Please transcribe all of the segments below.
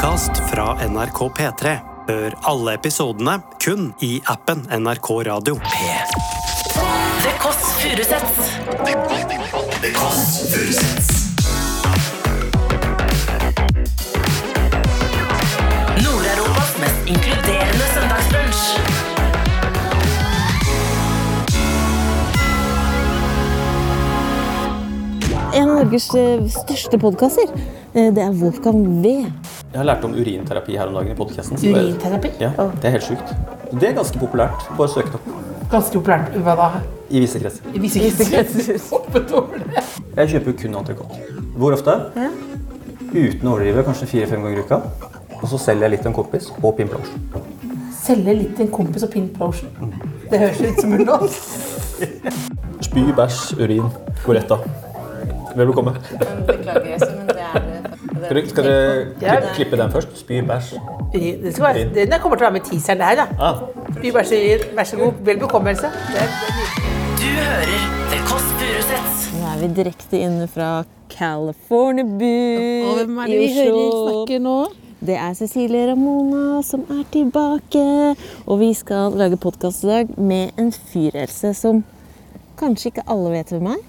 podkast fra NRK P3. Hør alle episodene kun i appen NRK Radio. The Kåss Furuseths. Nord-Europas mest inkluderende søndagsbrunsj. En av Norges eh, største podkaster. Det er Wolfgang V. Jeg har lært om urinterapi her om dagen i podcasten. Urinterapi? Ja, det er helt sjukt. Det er ganske populært. Bare søk det opp. Ganske populært. Hva da? I visse kretser. I visse kretser. Hoppet over det. Jeg kjøper jo kun entrecôte. Hvor ofte? Uten å overdrive, kanskje fire-fem ganger i uka. Og så selger jeg litt til en kompis og Pimp Lotion. Selge litt til en kompis og Pimp Lotion. Det høres ut som en låt. Spy, bæsj, urin. Goretta. Vel bekomme. Beklager, Jesse, men det er det. Skal du skal dere Ja, klippe, klippe den først? Spy, bæsj. Det skal være, den kommer til å være med teaseren der, da. Ah, Vi bare sier vær så god, vel bekommelse. Du hører The Kåss Furuseths. Nå er vi direkte inne fra California er det i vi hører Oslo. snakke nå? Det er Cecilie Ramona som er tilbake. Og vi skal lage podkast i dag med en fyrhelse som kanskje ikke alle vet hvem er.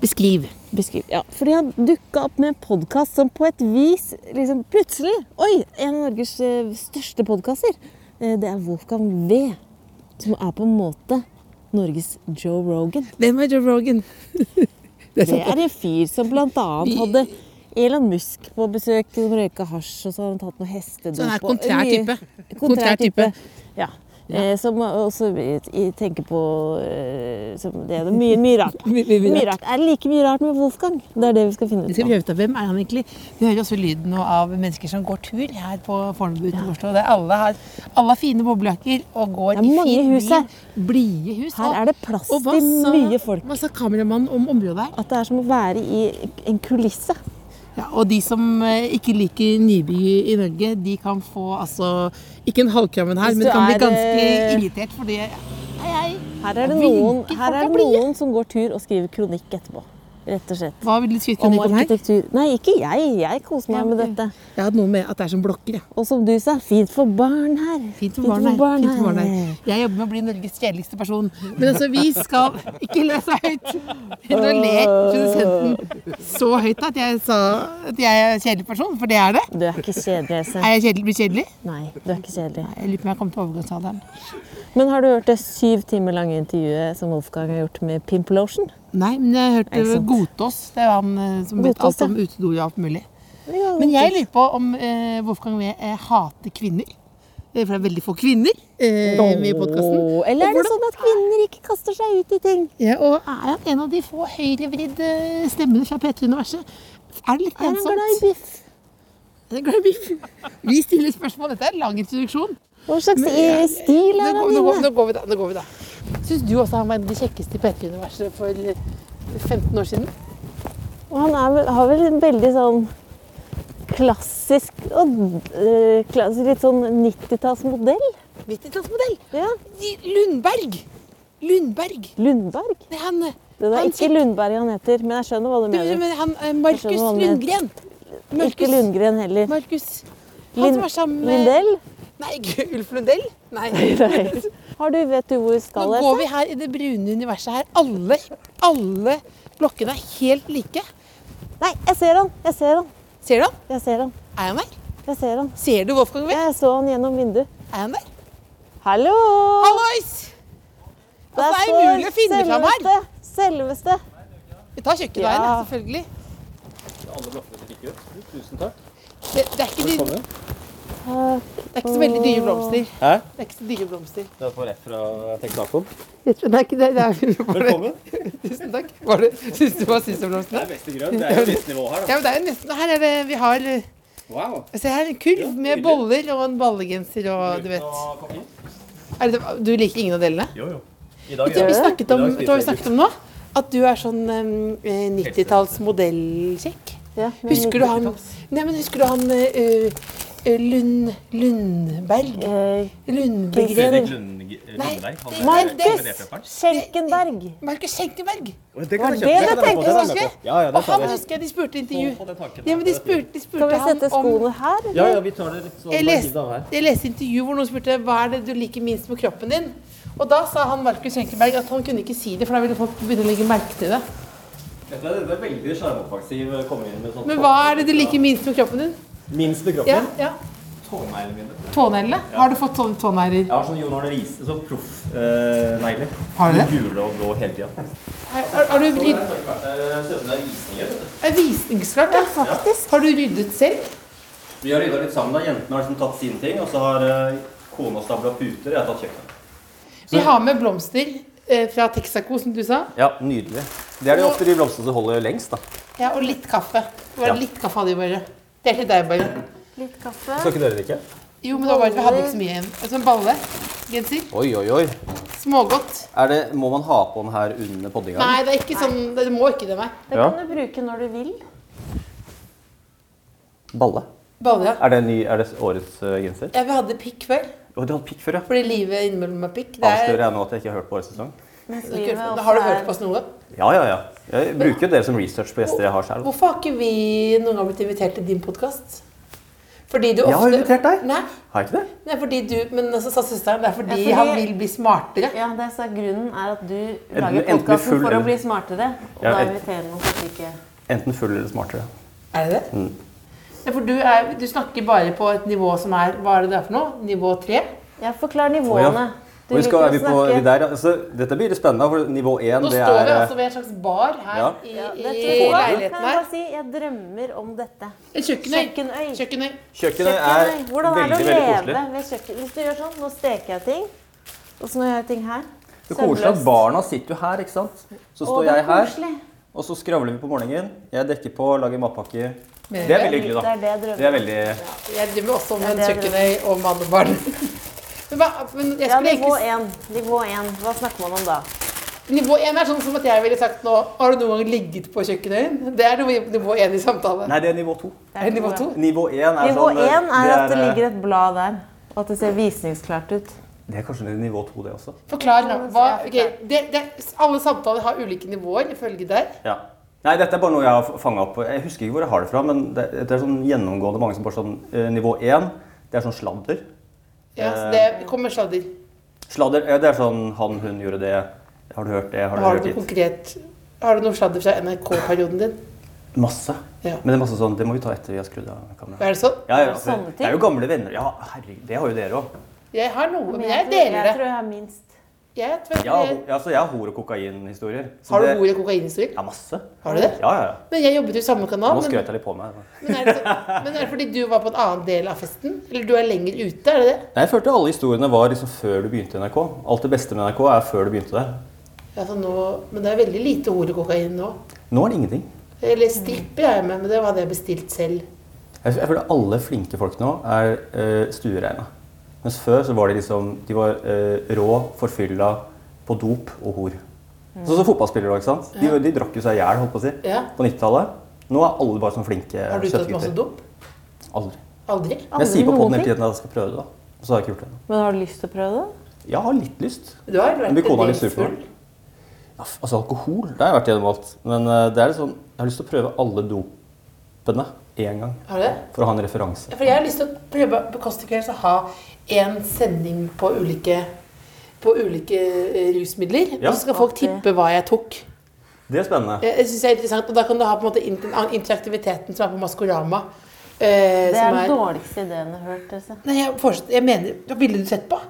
Beskriv. Beskriv. Ja, fordi han dukka opp med en podkast som på et vis liksom plutselig Oi! En av Norges eh, største podkaster. Det er Wolfgang V. Som er på en måte Norges Joe Rogan. Hvem er Joe Rogan? Det er en fyr som bl.a. hadde Elon Musk på besøk, som røyka hasj, og så har han tatt noe hestedop. Så han er kontrær type. Kontrær type. type. Ja. Eh, som også tenker på eh, det er mye, mye rart. Mye- mye Mye rart. Er det like mye rart med Wolfgang? Det er det vi skal finne Vi ut skal av. prøve ut av hvem er han egentlig. Vi hører også lyden av mennesker som går tur her på Fornebu utenfor Oslo. Der alle har, alle fine boblejakker og går i mange fin her. bil. Blide hus. Her er det plass til mye folk. Hva sa kameramannen om området her? At det er som å være i en kulisse. Ja, og de som eh, ikke liker Nyby i Norge, de kan få altså Ikke en halvkrammen her, men kan bli ganske eh, irritert fordi Hei, hei. Her er det noen, her er er det noen som går tur og skriver kronikk etterpå. Rett og slett. Hva vil du skrive Om arkitektur. Nei, ikke jeg. Jeg koser meg med dette. Jeg hadde noe med at det er som blokker. jeg. Og som du sa, fint for barn her. Fint for barn her. Fint for barn her. Jeg jobber med å bli Norges kjedeligste person. Men altså, vi skal Ikke le så høyt! Nå ler produsenten så høyt at jeg sa at jeg er kjedelig person, for det er det. Du er ikke kjedelig, Else. Er jeg kjedelig, blir kjedelig? Nei, du er ikke kjedelig. Jeg lurer på om jeg kom til overgangsalderen. Men har du hørt det syv timer lange intervjuet som Wolfgang har gjort med Pimp Lotion? Nei, men jeg hørte. Godtås. Det er han eh, som vet Godtås, alt om ja. utedoer og alt mulig. Men jeg lurer på om eh, Wolfgang Wee eh, hater kvinner. Eh, For det er veldig få kvinner eh, med i podkasten. Eller er det sånn at kvinner ikke kaster seg ut i ting? Ja, og er han en av de få høyrevridde stemmene fra P3-universet? Er det litt Er han glad i biff? Er han glad i biff? Vi stiller spørsmål. Dette er en lang introduksjon. Hva slags i- stil er han nå, går- nå går vi da. Nå går vi da. Syns du også han var en av de kjekkeste i P3-universet for 15 år siden? Og han vel, har vel en veldig sånn klassisk og øh, litt sånn 90-tallsmodell. 90-tallsmodell. Ja. Lundberg. Lundberg. Lundberg. Det er han, eh, Det er Han ikke Lundberg han heter, men jeg skjønner hva du mener. men han eh, Markus. Lundgren. Ikke Lundgren heller. Markus. Han som var sammen med Lindell? Nei, Ulf Lundell. Nei. Nei. Har du, vet du hvor vi Nå går vi her i det brune universet her. Alle, alle blokkene er helt like. Nei, jeg ser han! Jeg ser han! Ser du han? Jeg ser han. Er han der? Jeg ser han. Ser du Wolfgang V? Jeg så han gjennom vinduet. Er han der? Hallo! Hallois! Altså, det er står umulig å finne fram her. selveste-. Vi tar kjøkkenveien, Ja. selvfølgelig. Alle blokkene ser like ut. Tusen takk. Det, det, er ikke Velkommen. Det er ikke så veldig dyre blomster. Hæ? Det er ikke så dyre blomster. Du har fått rett fra Texacoen. Det er ikke det. det er, Velkommen. Tusen takk. Var det, syns du var syns du om blomstene? beste grønn. Det er jo visst nivå her, Ja, men det er nesten Her er det Vi har Wow. Se her, en kurv med boller og en ballegenser og du vet. Er det, du liker ingen av delene? Jo, jo. I dag vi snakket om, vet du hva vi snakket om nå? At du er sånn um, 90-talls modellkjekk. Ja, Husker du han Nei, men husker du han eh, Eh, Lund, Lundberg? Eh, Lundbegren? Markus Schenkenberg. Markus Schenkenberg. Var det du tenkte på? Ja, jeg? Og han husker jeg de spurte i intervju. Ja, men de spurte, de Kan vi sette skoene her? Ja, ja, vi tar det litt sånn jeg leste, jeg leste intervju hvor noen spurte hva er det du liker minst med kroppen din. Og da sa han Markus Schenkenberg at han kunne ikke si det, for da ville folk begynne å legge merke til det. Dette er, det er veldig sjarmoffensiv komme inn med sånt. Men hva er det du liker minst med kroppen din? Minst med kroppen. ja. Tåneglene mine. Tåneglene? Har du fått sånne tånegler? Jeg har sånn Jon Arne Riise, sånn proffnegler. Eh, Har du det? Gule og blå hele tida. Har, du rydd, Ser ut som det er visninger. vet er visningsklart? Ja, faktisk. Har du ryddet selv? Vi har rydda litt sammen. da. Jentene har liksom tatt sine ting, og så har eh, kona stabla puter. Jeg har tatt kjøkkenet. Vi har med blomster eh, fra Texaco, som du sa. Ja, nydelig. Det er de ofte de blomstene som holder lengst, da. Ja, og litt kaffe. Det var Ja. litt kaffe hadde de bare. Det er til deg, bare. Litt kaffe. Skal ikke dere drikke? Jo, men det var bare, vi hadde ikke så mye igjen. En sånn balle. Genser. Oi, oi, oi. Smågodt. Er det, må man ha på den her under poddinga? Nei, det er ikke sånn Det må ikke det, nei. Det Ja. kan du bruke når du vil. Balle. Balle, ja. Er det, ny, er det årets eh, genser? ja. Vi hadde pikk før. Å, du hadde pikk før, ja. Fordi livet innimellom er pikk. Det Avslører er, jeg nå at jeg ikke har hørt på årets sesong? Mens livet også har du hørt på oss noe? Ja, ja, ja. Jeg bruker jo dere som research på gjester jeg har selv. Hvorfor har ikke vi noen gang blitt invitert til din podkast? Fordi du ofte Jeg har invitert deg. Nei, Har jeg ikke det? er fordi du Men så sa søsteren det er fordi, Ja, fordi- han vil bli smartere. Ja, det er så grunnen er at du Enten- lager podkasten for å bli smartere. Og Ja, da inviterer man kanskje ikke Enten full eller smartere. Er det det? Mm. Ja, for du, er, du snakker bare på et nivå som er Hva er det det er for noe? Nivå tre? Ja, forklar Å, ja. Du Og vi skal, liker er å vi på, er vi der, altså, dette blir spennende, for nivå 1 Nå det står vi er altså ved en slags bar her Ja. i, ja, i leiligheten her. bare si, jeg drømmer om dette. Kjøkkenøy. kjøkkenøy. Kjøkkenøy. Kjøkkenøy. Er. Hvordan er veldig, det å leve ved kjøkken? Hvis du gjør sånn, nå steker jeg ting, og så nå gjør jeg ting her. Det er koselig at barna sitter jo her, ikke sant? Så står er jeg her, koselig. og så skravler vi på morgenen. Jeg dekker på, lager matpakke. Det er veldig hyggelig, Det da. er det jeg drømmer er om. Ja, Jeg drømmer også om en er kjøkkenøy og mann og barn. Men, hva, men jeg Ja, nivå egentlig én. Nivå én. Hva snakker man om da? Nivå 1 er sånn som at jeg ville sagt nå Har du noen gang ligget på kjøkkenøyen? Det er nivå 1 i samtale. Nei, det er nivå 2. Er nivå 2? Nivå 1 er Nivå sånn eh, er at det eh, ligger et blad der, og at det ser visningsklart ut. Det er kanskje nivå 2, det også. Forklar nå. Hva, ok, det, det, alle samtaler har ulike nivåer, ifølge deg. Ja. Nei, dette er bare noe jeg har fanga opp. Jeg husker ikke hvor jeg har det fra, men det, det er sånn gjennomgående mange som bare sånn eh, Nivå 1, det er sånn sladder. Ja, så det kommer sladder. Sladder, ja, det er sånn han, hun gjorde det. Har du hørt det? Har du Har hørt du noe konkret Har du noe sladder fra NRK-perioden din? Masse. Ja. Men det er masse sånn, det må vi ta etter vi har skrudd av kameraet. Er det sånn? Ja, ja, for det er jo gamle venner. Ja, herregud, det har jo dere òg. Jeg har noe, men jeg deler det. Jeg tror jeg har minst. Jeg Ja, jeg, ja, altså, jeg har hore- og kokainhistorier. Har du det- hore- og kokainhistorier? Ja, masse. Har du det? Ja, ja, ja. Men jeg jobbet jo i samme kanal. Nå skrøt jeg litt på meg. men, er det men er det fordi du var på en annen del av festen? Eller du er lenger ute? Er det det? Nei, jeg følte alle historiene var liksom før du begynte i NRK. Alt det beste med NRK er før du begynte der. så nå, men det er veldig lite hore- og kokain nå. Nå er det ingenting. Eller stripper er jeg med, men det hadde jeg bestilt selv. Jeg, jeg føler alle flinke folk nå er øh, stuereine. Mens før så var de liksom De var eh, rå, forfylla, på dop og hor. Sånn som fotballspillere ikke sant. De, de drakk jo seg i hjel, på si, Ja. på 90-tallet. Nå er alle bare sånn flinke Har du tatt masse dop? Aldri. Aldri? Men jeg sier på poden hele tiden at jeg skal prøve det, da. Så har jeg ikke gjort det. Men har du lyst til å prøve det? Jeg har litt lyst. Du har vært litt full. Ja, altså alkohol, det har jeg vært gjennom alt. Men eh, det er litt sånn, jeg har lyst til å prøve alle dopene én gang. Har du det? For å ha en referanse. For jeg har lyst til å prøve på Kåss til kvelds å ha en sending på ulike, på ulike eh, rusmidler. Ja. Og så skal folk tippe hva jeg tok. Det er spennende. Jeg synes det er interessant, og Da kan du ha på en måte interaktiviteten som er på Maskorama. Eh, Det som er den er, dårligste ideen jeg har hørt. Altså. nei, jeg, jeg mener Hva ville du sett på?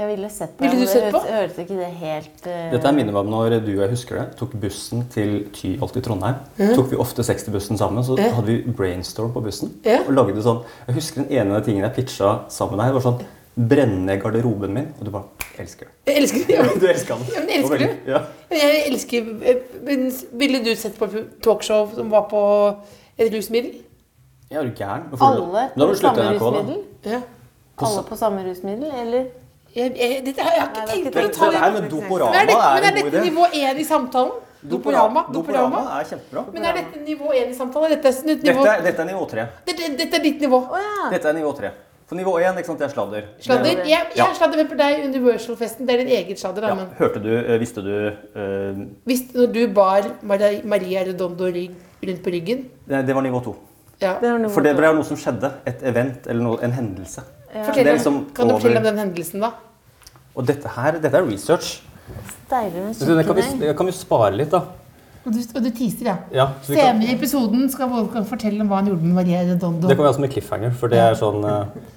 Jeg ville sett på Ville du sett det på? høres, hørte ikke det helt uh... Dette er minnet om når du og jeg husker det, tok bussen til Tyholt i Trondheim. Tok vi ofte 60-bussen sammen, så Ja. hadde vi brainstorm på bussen. Ja. Og lagde sånn, Jeg husker den ene av de tingene jeg pitcha sammen med deg, var sånn Brenne ned garderoben min. Og du bare elsker det. Jeg elsker det. Ja, Du elsker den. Ja, men Det elsker du? Ja. Jeg elsker eh, men Ville du sett på talkshow som var på et rusmiddel? Ja, er du gæren? Alle på samme rusmiddel? Ja. Alle på samme rusmiddel, eller? Jeg, jeg, dette, har- jeg har ikke det tenkt på det. det. Det her med Doporama er, dette, men er dette nivå én i samtalen? Doporama. Doporama. er kjempebra. Men er dette nivå 1 i samtalen? Dette er nivå, Dette, er- dette er nivå tre. dette, dette er ditt nivå. Oh, ja. Dette er nivå tre. For nivå én, det er sladder. Sladder. Jeg, Ja. jeg sladder på deg Universal-festen. Det er din egen sladder. Da, Ja, hørte du, eh, visste du uh... Visste når du bar Maria, Maria Redondo rundt på ryggen det, det var nivå to. ja. Det var nivå For det ble noe som skjedde. Et event eller noe, en hendelse. Fortell Det er om, liksom Kan du fortelle om den hendelsen, da? Og dette her, dette er research. Så det kan vi, det kan vi spare litt, da. Og du, og du teaser, ja. Ja, Senere i episoden skal Wolfgang fortelle om hva han gjorde med Maria Redondo. det kan vi ha som en cliffhanger, for det er sånn eh,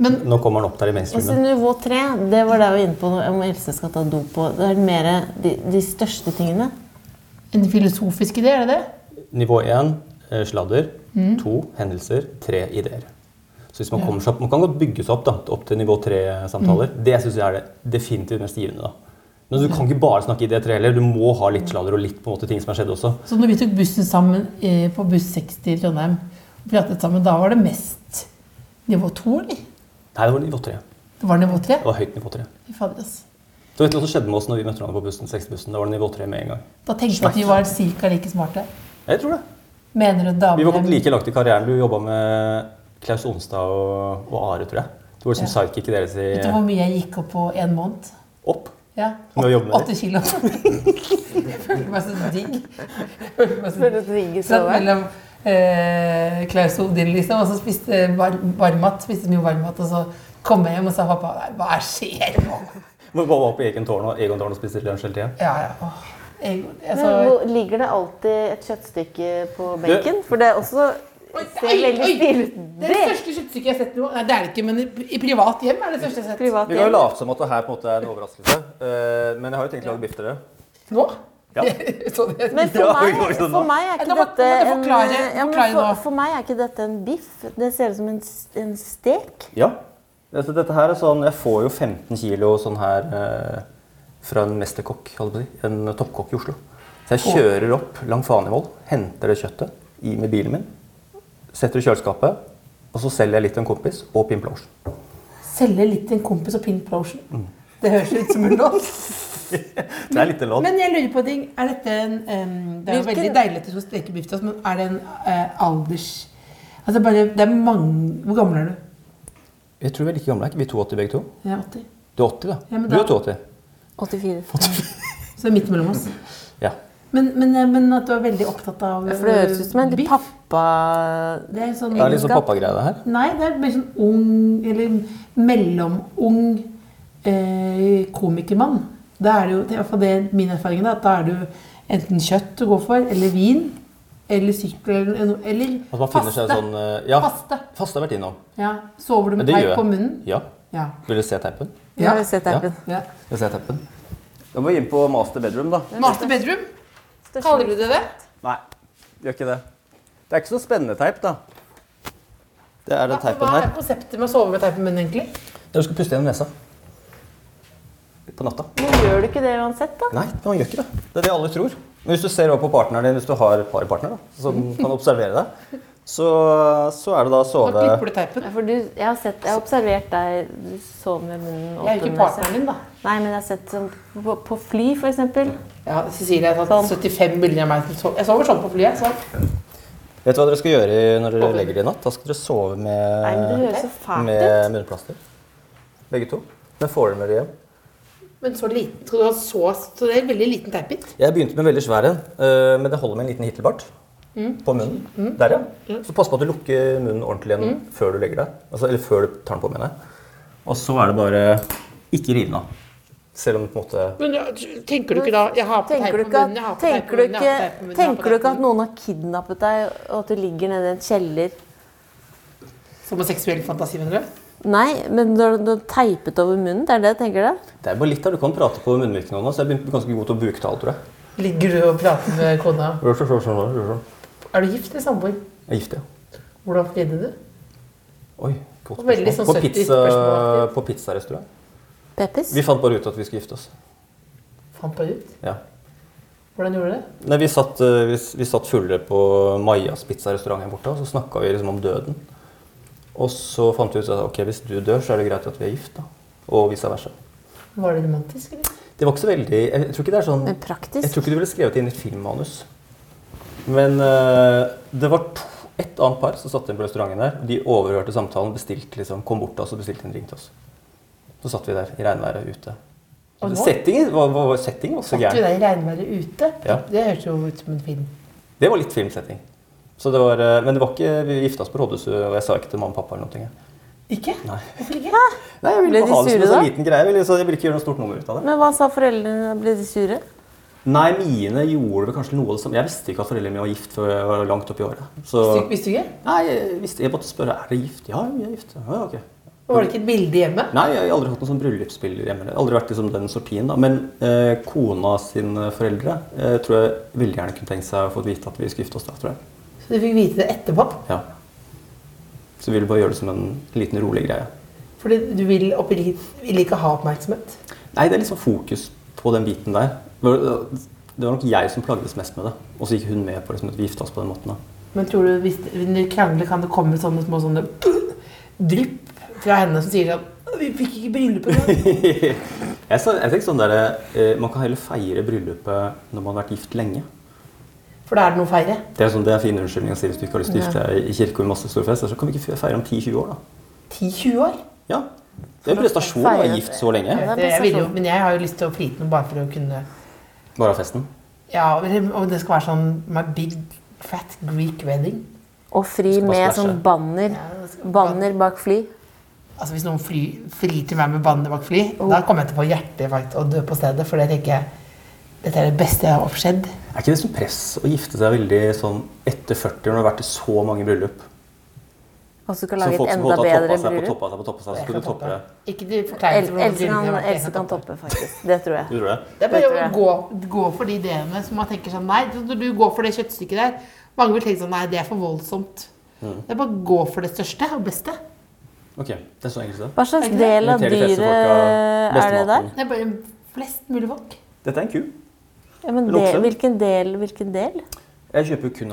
Men Nå kommer han opp der i mainstreamen. Altså, nivå tre, det var det jeg var inne på om Else skal ta dop på. Det er mer de, de største tingene. en filosofisk idé, er det det? Nivå én eh, sladder. Mm. To hendelser. Tre ideer. Så hvis man kommer seg opp, Man kan godt bygge seg opp da, opp til nivå tre-samtaler. Mm. Det syns jeg er det definitivt mest givende. da. Men du kan ikke bare snakke idé tre heller. Du må ha litt sladder og litt på en måte ting som har skjedd også. Så når vi tok bussen sammen eh, på buss 60 i Trondheim og pratet sammen, da var det mest nivå 2, eller? Nei, det var nivå tre. Det var nivå 3? Det var høyt nivå tre. Fy fader, altså. Så vet du hva som skjedde med oss når vi møtte hverandre på bussen? 60-bussen? Da var det nivå tre med en gang. Da tenkte jeg at vi var cirka like smarte. Jeg tror det. Mener du Vi var kommet like langt i karrieren. Du jobba med Klaus Onstad og, og Are, tror jeg. Du var liksom Ja. sidekick i deres i Vet du hvor mye jeg gikk opp på en måned? Opp. Ja, Med å jobbe med Åtte kilo. Jeg følte meg så digg. Følte meg så digg mellom eh, Klaus og Odin, liksom, og så spiste var, varmmat. Spiste mye varmmat, og så kom jeg hjem og sa pappa nei, hva skjer nå? Men bare var på Egon Tårn og Egon Tårn og spise lunsj hele tida. Ja, ja. Åh, jeg, Men altså, hvor, ligger det alltid et kjøttstykke på benken? For det er også ser veldig stilig ut. det er det største kjøttstykket jeg har sett. Nei, det er det ikke, men i, privat hjem er det største jeg har sett. privat Vi kan jo late som at det her på en måte er en overraskelse. eh, men jeg har jo tenkt å lage biff til dere. Nå? Ja. Det- Men for meg, for meg er ikke dette en ja, men for, for meg er ikke dette en biff. Det ser ut som en, en stek. Ja. Altså, dette her er sånn, Jeg får jo 15 kilo sånn her eh, fra en mesterkokk, holdt jeg på å si, en toppkokk i Oslo. Så jeg kjører opp lang Fanevoll, henter det kjøttet i med bilen min, setter i kjøleskapet, og så selger jeg litt til en kompis og Pimplotion. Selge litt til en kompis og Pimp Lotion? Mm. Det høres ut som en låt. Det er litt lån. Men jeg lurer på ting. Er dette en um, Det er jo veldig deilig at du skal steke biff til oss, men er det en uh, alders... Altså bare, det er mange Hvor gammel er du? Jeg tror vi er like gamle, er ikke vi 82 begge to? Jeg er 80. Du er 80, da. Ja, men du er 82. 84. Så det er midt mellom oss. Ja. Men, men, eh, men at du er veldig opptatt av For det høres ut som en litt pappa... Det er sånn Det er litt sånn pappagreie, det her. Nei, det er mer sånn ung Eller mellomung eh, komikermann. Da er det jo, det er i hvert fall det min erfaring er, at da er jo enten kjøtt du går for, eller vin, eller sykkel, eller, noe- eller At man finner seg faste. sånn eh, Ja, Faste. faste har vært innom. Ja. Sover du med teip på munnen? Ja. Ja. Vil du se teipen? Ja. Ja. Jeg vil se teipen. ja. Vil du se teipen? Da må vi inn på master bedroom, da. Master bedroom? Kaller du det det? Nei, gjør ikke det. Det er ikke så spennende teip, da. Det er den Hva teipen er konseptet med å sove med teip i munnen, egentlig? Du skal puste gjennom nesa. På natta. Men gjør du ikke det uansett, da? Nei, man gjør ikke det. Det er det alle tror. Men hvis du ser over på partneren din, hvis du har parpartner da, som kan observere deg, så, så er det da å sove. For du, jeg har sett, jeg har observert deg du sover med munnen Jeg er ikke partneren din, da. Nei, men jeg har sett sånn på, på fly, for eksempel. Ja, Cecilie har tatt 75 bilder av meg. som sover. Jeg sover sånn på flyet. Så. Vet du hva dere skal gjøre når dere legger dere i natt? Da skal dere sove med, Nei, men det med munnplaster. Begge to. Men får dere med dere hjem? Men så liten, skal du ha så, så det er en veldig liten teipbit. Jeg begynte med en veldig svær en, øh, men det holder med en liten hittelbart på munnen. Der, ja. Så pass på at du lukker munnen ordentlig igjen før du legger deg. Altså, eller før du tar den på, mener jeg. Og så er det bare ikke rive den av. Selv om på en måte Men ja, tenker du ikke da Jeg har på teip på munnen, jeg har på teip på tenker du munnen, på tenker du ikke at noen har kidnappet deg, og at du ligger nede i en kjeller? Som en seksuell fantasi, mener du? Nei, men du har, teipet over munnen, det er det jeg tenker det. Det er bare litt av Du kan prate på munnvirkningene, så jeg begynte ganske god til å bruke tall, tror jeg. Ligger du og prater med kona? Jeg er Er du gift eller samboer? gift, ja. Hvordan flidde du? Oi, godt spørsmål. sånn På, pizza, på pizzarestaurant. Peppes? Vi fant bare ut at vi skulle gifte oss. Fant bare ut? Ja. Hvordan gjorde du det? Nei, vi satt, eh, vi, vi satt fulle på Majas pizzarestaurant her borte, og så snakka vi liksom om døden. Og så fant vi ut at ok, hvis du dør, så er det greit at vi er gift. da. Og vice versa. Var det romantisk, eller? Det var ikke så veldig Jeg tror ikke det er sånn Men Jeg tror ikke du ville skrevet det inn i et filmmanus. Men uh, det var to, et annet par som satt inn på restauranten der. De overhørte samtalen, bestilte liksom, kom bort til oss og bestilte en drink til oss. Så satt vi der i regnværet ute. Og nå? Settingen var, var, var, settingen var så Satt du der i regnværet ute? Ja. Det høres jo ut som en film. Det var litt filmsetting. Så det var, eh, men det var ikke, vi gifta oss på rådhuset, og jeg sa ikke til mamma og pappa eller noe. Ikke? Nei. Hvorfor ikke? Nei, jeg ville Ble de ha det som sure en sånn da? liten greie. Jeg ville, jeg ville ikke gjøre noe stort nummer ut av det. Men hva sa foreldrene? Ble de sure? Nei, mine gjorde vel kanskje noe av det samme. Jeg visste ikke at foreldrene mine var gift før jeg var langt opp i året. Så Visste du- ikke? Nei, jeg, visste, jeg måtte spørre er dere gift. Ja, vi er gift. Ja, ok. Var det ikke et bilde hjemme? Nei, jeg har aldri hatt noen sånn bryllupsbilder hjemme. Jeg har aldri vært liksom den sortien. da. Men eh, kona sine foreldre eh, tror jeg veldig gjerne kunne tenkt seg å få vite at vi skulle gifte oss da, tror jeg. Så du fikk vite det etterpå? Ja. Så vi ville bare gjøre det som en liten rolig greie. Fordi du vil, vil ikke ha oppmerksomhet? Nei, det er liksom fokus på den biten der. Det var- Det var nok jeg som plagdes mest med det. Og så gikk hun med på liksom, at vi gifta oss på den måten. da. Men tror du hvis du krangler, kan det komme sånne små sånne drypp fra henne som sier sånn Vi fikk ikke bryllupet engang'? Jeg, tenker sånn der, eh, Man kan heller feire bryllupet når man har vært gift lenge. For da er det noe å feire. Det er, sånn, det er fin unnskyldning å si hvis du ikke har lyst til å gifte deg i kirke og masse store fester. Så kan vi ikke feire om 10-20 år, da. 10-20 år. Ja. Det er en prestasjon å være gift så lenge. Ja, jeg vil jo, men jeg har jo lyst til å frite noe bare for å kunne Bare festen. Ja, og det skal være sånn My big fat Greek wedding. Og fri med sånn banner. Banner bak fly. Altså Hvis noen fly, frir til meg med banner bak fly, da kommer jeg til å få hjerteinfarkt og dø på stedet. For det tenker jeg dette er det beste jeg har oppskjedd. Er ikke det som press å gifte seg veldig sånn etter 40 når du har vært i så mange bryllup? Og så skal Så lage folk et som enda bedre toppe seg på bryllup. toppe seg på toppa seg, så skal kan du toppe det. Ikke noen Else kan, Else kan kan toppe. faktisk. Det tror jeg. Du tror det? Det er Det bare å gå, gå for de ideene som man tenker sånn Nei, du går for det kjøttstykket der Mange vil tenke sånn Nei, det er for voldsomt. Mm. Det er bare å gå for det største og beste. Ok, det er så enkelt det. Hva slags del av de dyret er det der? Det er bare flest mulig folk. Dette er en ku. Ja, men del, hvilken del? Hvilken del? Jeg kjøper jo kun.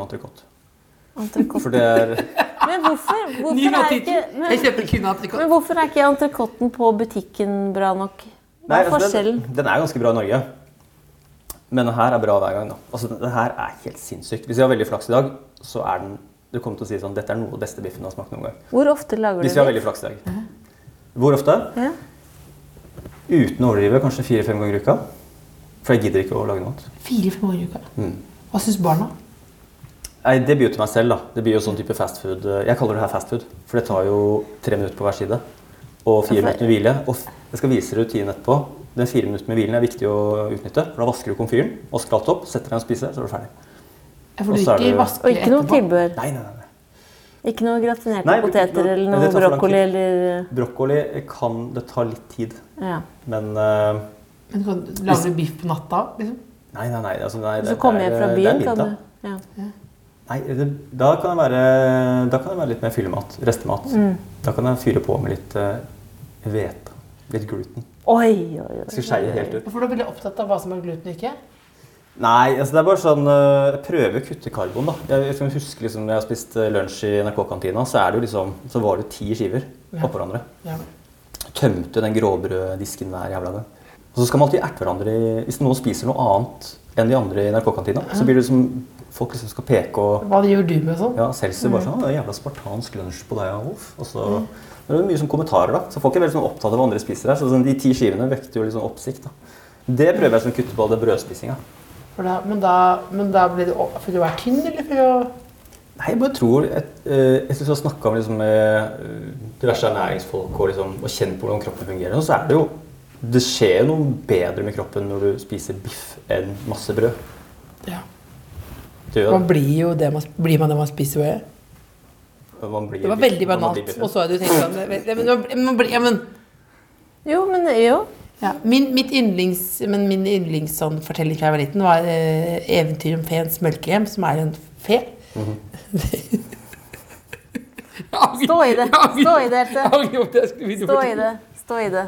Entrecôte. For det er Men hvorfor, hvorfor, er ikke, ikke, Jeg kjøper kun entrecôte. men hvorfor er ikke entrecôten på butikken bra nok? Hva Nei, er altså, forskjellen? den, den er ganske bra i Norge. Men den her er bra hver gang. da. Altså, den, den her er helt sinnssykt. Hvis jeg har veldig flaks i dag, så er den Du kommer til å si sånn Dette er noe av det beste biffen jeg har smakt noen gang. Hvor ofte lager du Hvis vi har veldig flaks i dag. Hvor ofte? Ja. Uten å overdrive kanskje fire-fem ganger i uka. For jeg gidder ikke å lage noe annet. Fire-fem ganger i uka. Mm. Hva syns barna? Nei, Det blir jo til meg selv. da. Det blir jo sånn type fast food. Jeg kaller det her fast food, for det tar jo tre minutter på hver side. Og fire minutter med hvile. Og jeg skal vise rutinen etterpå. Den fire minutter med hvilen er viktig å utnytte. for Da vasker du komfyren, vasker alt opp, setter deg og spiser, så er du ferdig. Ja, For Og du er ikke det- vasker Og ikke noe tilbehør? Nei, nei, nei. Ikke noe gratinerte Nei, det poteter noe- eller noe tar lang brokkoli eller Brokkoli kan det ta litt tid. Ja. Men uh, Men kan, du lage biff på natta? Liksom? Nei, nei, nei. Altså, nei Så kommer jeg fra byen, kan du ja. Nei, det, da, kan det være, da kan det være litt mer fyllemat. Restemat. Mm. Da kan jeg fyre på med litt hvete. Uh, Litt gluten. Oi, oi, oi. Skal skeie helt ut. Hvorfor er du veldig opptatt av hva som er gluten og ikke? Nei, altså det er bare sånn eh, Jeg prøver å kutte karbon, da. Jeg, jeg husker liksom, når jeg har spist eh, lunsj i NRK-kantina, så er liksom Så var det ti skiver Ja. oppå hverandre. Ja. Tømte den gråbrøddisken hver jævla gang. Og så skal man alltid erte hverandre i Hvis noen spiser noe annet enn de andre i NRK-kantina, så blir det som Folk liksom skal peke og Hva gjør du med sånn? Ja, Seltzer bare sånn «Å, 'Jævla spartansk lunsj på deg, Alf'. Og så det er mye sånn kommentarer, da. Så folk er veldig sånn opptatt av hva andre spiser her. Så sånn, de ti skivene vekter jo litt sånn oppsikt, da. Det prøver jeg sånn å kutte på, det brødspisinga. Da, men, da, men da blir det for å være tynn, eller for å Nei, jeg bare tror et, eh, Jeg syns jeg har snakka med, liksom, med eh, diverse ernæringsfolk og, liksom, og kjent på hvordan kroppen fungerer, og så er det jo Det skjer jo noe bedre med kroppen når du spiser biff enn masse brød. Ja. Det gjør Man blir jo det man, blir man det man spiser. jo. Man blir Det var veldig banalt. Og så er du tenkt sånn man- blir- ja, men, Jo, men jo. ja. Min, mitt yndlings, men min yndlings sånn, fortelling fra jeg var liten, var eh, 'Eventyr om feens mølkehjem', som er en fe. Stå i det. Stå i det, stå i det, Stå i det. Stå i det.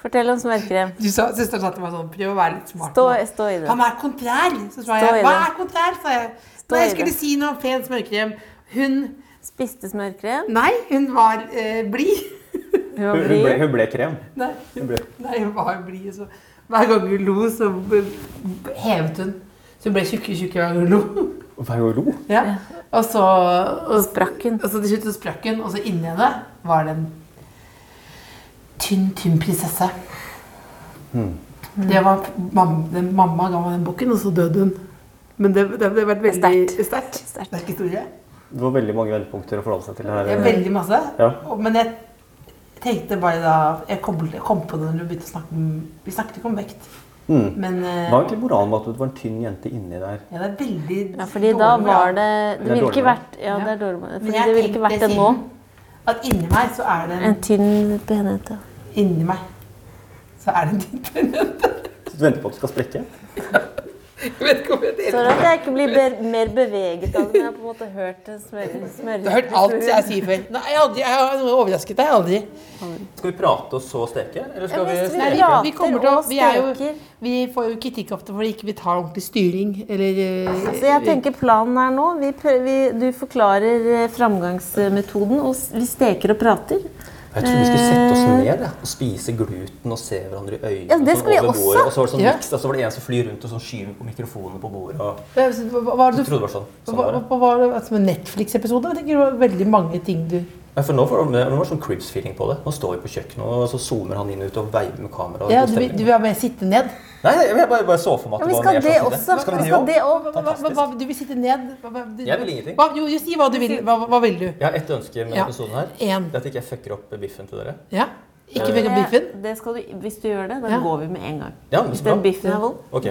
Fortell om smørkrem. Du sa, Søsteren sa til meg sånn Prøv å være litt smart. Stå, nå. stå i det. Han er kontrær. Så sa jeg Hva er kontrær? sa jeg. Stå Nei, jeg skulle si noe om pen smørkrem. Hun Spiste smørkrem. Nei, hun var eh, blid. Hun var Hun, hun, ble, hun ble krem. Nei, Hun ble. nei, hun var blid. Så hver gang hun lo, så hevet hun. Så hun ble tjukkere og tjukkere hver gang hun lo. Hver gang hun lo. Ja. Og så og, Sprakk hun. og så til slutt så sprakk hun, og så inni henne var det en tynn, tynn prinsesse. Det var mamma, den, mamma ga meg den boken, og så døde hun. Men det, det, det har vært veldig sterkt. Sterk historie. Det var veldig mange vendepunkter å forholde seg til. Det er her. veldig masse. Ja. Men jeg tenkte bare da Jeg kom, jeg kom på det når du begynte å snakke om Vi snakket ikke om vekt. Mm. Men eh, Hva var egentlig moralen med at det var en tynn jente inni der? ja, det er veldig Ja, fordi dårlig da var det Det ville ikke vært Ja, det er dårlig Fordi det ville ikke vært det nå. At inni meg så er det en, En tynn penhet. ja. Inni meg så er det en tynn Så Du venter på at du skal sprekke? Jeg vet ikke om jeg Så deler er det at jeg ikke blir be mer beveget av det. Jeg har på en måte hørt det smøre, smøre Du har hørt alt jeg sier før. Nei, jeg, har aldri, jeg har overrasket deg. Aldri. Skal vi prate og så steke? Eller skal vi hvis vi Nei, vi, prater vi, til og vi, er jo, vi får jo kritikk ofte fordi ikke vi tar ordentlig styring. Eller eh, Så jeg tenker planen er nå vi prøver, vi, Du forklarer eh, framgangsmetoden, og vi steker og prater. Jeg trodde vi skulle sette oss ned ja, og spise gluten og se hverandre i øynene. Ja, det sånn over vi også. bordet, Og så var det sånn Ja. og så var det en som flyr rundt og sånn skyver på mikrofonen på bordet. Og Hva, hva, er du- trodde det var sånn. sånn hva, var det. hva var det altså, en Netflix-episode? Jeg tenker det var veldig mange ting du Ja, for nå var det, nå var det sånn Cribs-feeling på det. Nå står vi på kjøkkenet, og så zoomer han inn ut og veiver med kamera. Ja, du, du vil ha med sitte ned? Nei, jeg, bare, bare så for meg Ja, at vi det var det sånn også. Skal Vi vi det skal òg? det hva, du vil sitte ned? Hva, hva, du, Jeg vil ingenting. Hva, jo, si hva du vil. Hva, hva vil du? Jeg har ett ønske med Ja. episoden her. En. Det er at ikke jeg fucker opp biffen til dere. Ja? Ikke fucker opp biffen? Det, det skal du, hvis du gjør det, da Ja. går vi med en gang. Ja, Hvis den biffen er vond. Ok.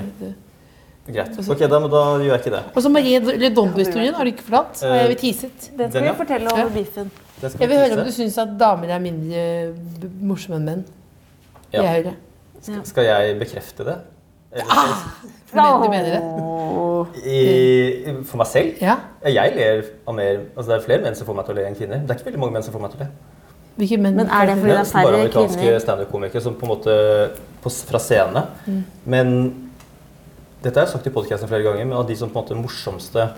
Greit. Ok, da, da gjør jeg ikke det. Og så Marie Redondo-historien har du ikke forlatt? Har jeg teaset. Den skal vi fortelle Ja. over biffen. Jeg vil høre om du syns at damer er mindre morsomme enn menn. Ja. Jeg hører. Skal- Skal jeg bekrefte det? Eller, ah, du mener det? i, for meg selv? Ja? Jeg ler av mer Altså det er flere menn som får meg til å le enn kvinner. Det er ikke veldig mange menn som får meg til å le. Men er det fordi Det er færre bare amerikanske standup-komikere som på en måte på, fra scene. Mm. Men dette har jeg sagt i podkasten flere ganger, men av de som på en måte morsomste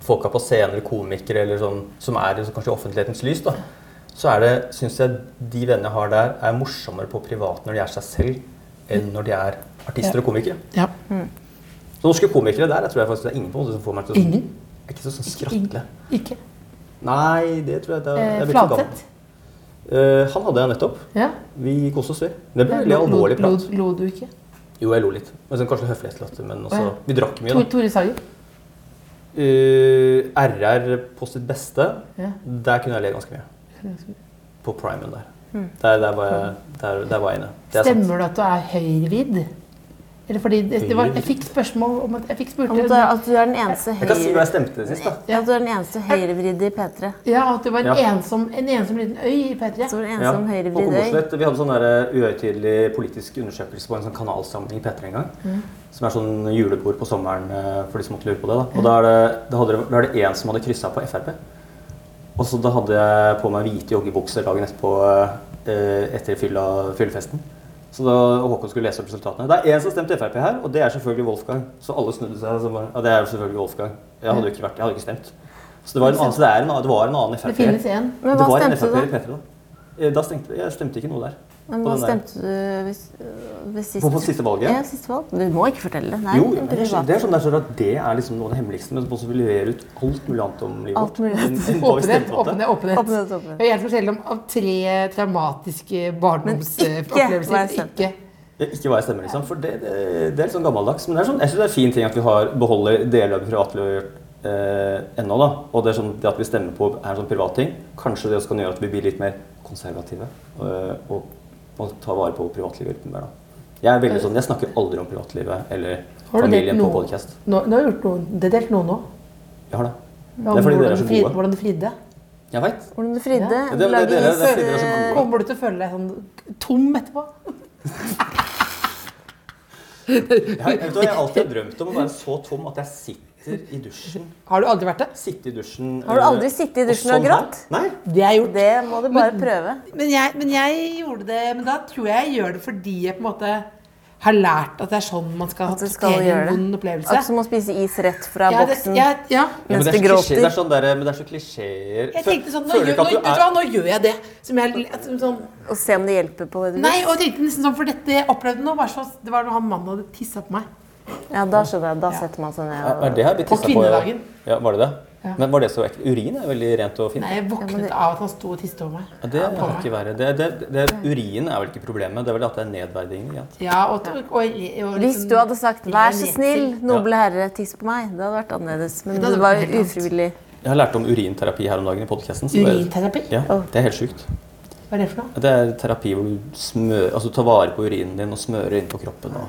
folka på scenen, eller komikere, eller sånn, som er kanskje i offentlighetens lys, da, så er det, syns jeg de vennene jeg har der, er morsommere på privat når de er seg selv, enn når de er artister og komikere. Ja. Så norske komikere der, jeg tror jeg faktisk det er ingen på en måte som får meg til å Ingen? Jeg er ikke så sånn skratle. Ikke? Nei, det tror jeg det er, Eh, jeg. Fladseth? Eh, han hadde jeg nettopp. Ja. Vi koste oss, vi. Det ble veldig alvorlig prat. lo, lo du ikke? Jo, jeg lo litt. Men sånn, kanskje høflighetslatter. Men også, ja. vi drakk mye, Tor, da. Tore Sagen? Uh, RR på sitt beste, Ja. der kunne jeg le ganske mye. På primen der. Der, der, var jeg, der, der var jeg inne. Det er. Stemmer det at du er høyrevidd? Eller fordi det, det var, Jeg fikk spørsmål om at Jeg fikk spurt Om at du at du er den eneste Jeg kan si hva høyre... jeg stemte sist, da. Ja, at du er den eneste høyrevridde i P3. Ja, at du var en, Ja. ensom, en ensom liten øy i P3. Så var det Ja, eneste om på. Kommerslett, Vi hadde sånn der uhøytidelig politisk undersøkelse på en sånn kanalsamling i P3 en gang. Som er sånn julebord på sommeren eh, for de som måtte lure på det. Da, og da er det, da hadde da er det en som hadde kryssa på Frp. Og så da hadde jeg på meg hvite joggebukser dagen etterpå eh, etter fylla, fyllefesten. Så da Håkon skulle lese opp resultatene. Det er én som stemte Frp her, og det er selvfølgelig Wolfgang. Så alle snudde seg. og bare, ja, det er selvfølgelig Wolfgang. Jeg hadde jo ikke vært, jeg hadde ikke stemt. Så det var en annen, det en, det var en annen Det Frp. finnes én. Men det hva stemte du da? Da. Eh, Da stemte jeg stemte ikke noe der. Men hva stemte du hvis, ved sist? På, på siste valget? Ja, siste valg. Du må ikke fortelle det. Nei, Jo, det er men det er sånn- det er sånn der, så at det er liksom noe av det hemmeligste, men så vil vi levere ut alt mulig annet om livet Alt mulig vi Åpenhet, åpenhet, åpenhet. Åpenhet, åpenhet. Jeg er fortelle om av tre traumatiske Men barndomsopplevelser. Ikke. Ikke hva jeg stemmer, liksom. For det, det, det er litt sånn gammeldags. Men det er sånn, jeg synes det er en fin ting at vi har, beholder deler av privatlivet eh, ennå. da. Og det, er sånn, det at vi stemmer på er en sånn privat ting. Kanskje det også kan gjøre at vi blir litt mer konservative. og, og, og ta vare på privatlivet mer. da. Jeg er veldig sånn, jeg snakker aldri om privatlivet eller du familien på podkast. Nå, nå har du gjort noe. Det delt noe nå. Jeg har det. Det er fordi dere er så gode. Hvordan du fridde. Jeg veit. Hvordan du fridde. Ja. Det det det så eh, gode. Kommer du til å føle deg sånn tom etterpå? Jeg, jeg, du jeg har alltid drømt om å være så tom at jeg sitter i dusjen. Har du aldri vært det? Sitte i dusjen Har du eh, aldri sittet i dusjen og sånn og grått? Nei. Det har jeg gjort. Det må du bare prøve. Men jeg, men jeg gjorde det Men da tror jeg jeg gjør det fordi jeg på en måte har lært at det er sånn man skal At skal en vond opplevelse. Akkurat du å spise is rett fra Ja, boksen. ja, ja. Mens det, du er klisjé, gråter. det er sånn der, men det er så klisjeer. Jeg tenkte sånn, nå gjør, nå, at er nå gjør jeg det. Som jeg, at- sånn, Og se om det hjelper på det vis. nei, og jeg tenkte nesten sånn, for dette jeg opplevde nå, var sånn, det var når han mannen hadde tissa på meg. Ja, da skjønner jeg. Da setter man seg ned. Er det her På kvinnedagen. Ja, var det det? Ja. Men var det så ekkelt? Urin er veldig rent og fint. Nei, jeg våknet av at han sto og tiste over meg. Ja, det kan ikke være. Det, det, det, urin er vel ikke problemet, det er vel at det er nedverdigende. Ja. Ja, og, og, og, og Hvis liksom- du hadde sagt 'vær så snill, noble herre, tiss på meg', det hadde vært annerledes. Men Det det var jo ufrivillig. Jeg har lært om urinterapi her om dagen i podkasten. Urinterapi? Ja, det er helt sjukt. Hva er det for noe? Det er terapi hvor du smør, altså, tar vare på urinen din og smører inn på kroppen og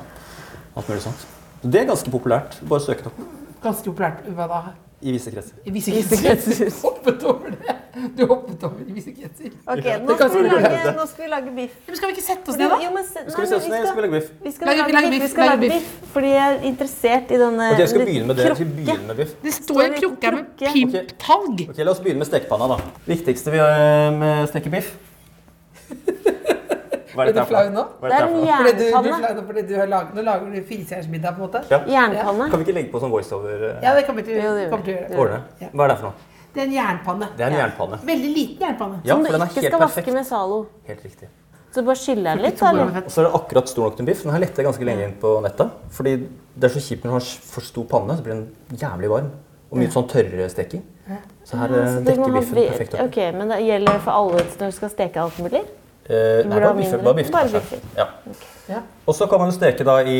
alt mulig sånt. Det er ganske populært. Bare søk det opp Ganske populært. Hva da? i visse kretser. I visse Visse kretser. hoppet over det. Du hoppet over i visse kretser. Ok, Ja, nå skal, lage, nå skal vi lage biff. Men skal vi ikke sette oss ned, da? jo, men se- Skal vi sette oss ned? Skal vi lage biff? Vi skal Lage- lage, biff. biff, Vi skal lage lage biff. biff fordi jeg er interessert i denne Ok, jeg skal begynne med det. Vi skal begynne med biff. Det står en en krukke med pimptalg. Okay. Ok, La oss begynne med stekepanna. da. Viktigste vi gjør med stekebiff Hva Er du flau nå? Det er en? Fordi du, du, jernpanne. du laget, nå lager du firestjernersmiddag, på en måte. Ja. Jernpanne. Kan vi ikke legge på sånn voiceover? eh, Ja, det kommer vi til, Jo, det kommer til å gjøre. Hva er det for noe? Det er en jernpanne. Det er en jernpanne. Veldig liten jernpanne. Ja, Som for du den er ikke skal vaske med Zalo. Helt riktig. Så du bare skyller den litt, eller? Og så er det akkurat stor nok til en biff. Den her lette jeg ganske lenge inn på nettet. Fordi det er så kjipt når du har for stor panne, så blir den jævlig varm. Og mye sånn tørrere steking. Så her eh, Så dekker biffen perfekt opp. Ok, Men det gjelder for alle når du skal steke alt mulig? Eh, nei, bare biffer. Bare biffer, Bare biffer. Ja. Ja. Og så kan man jo steke da i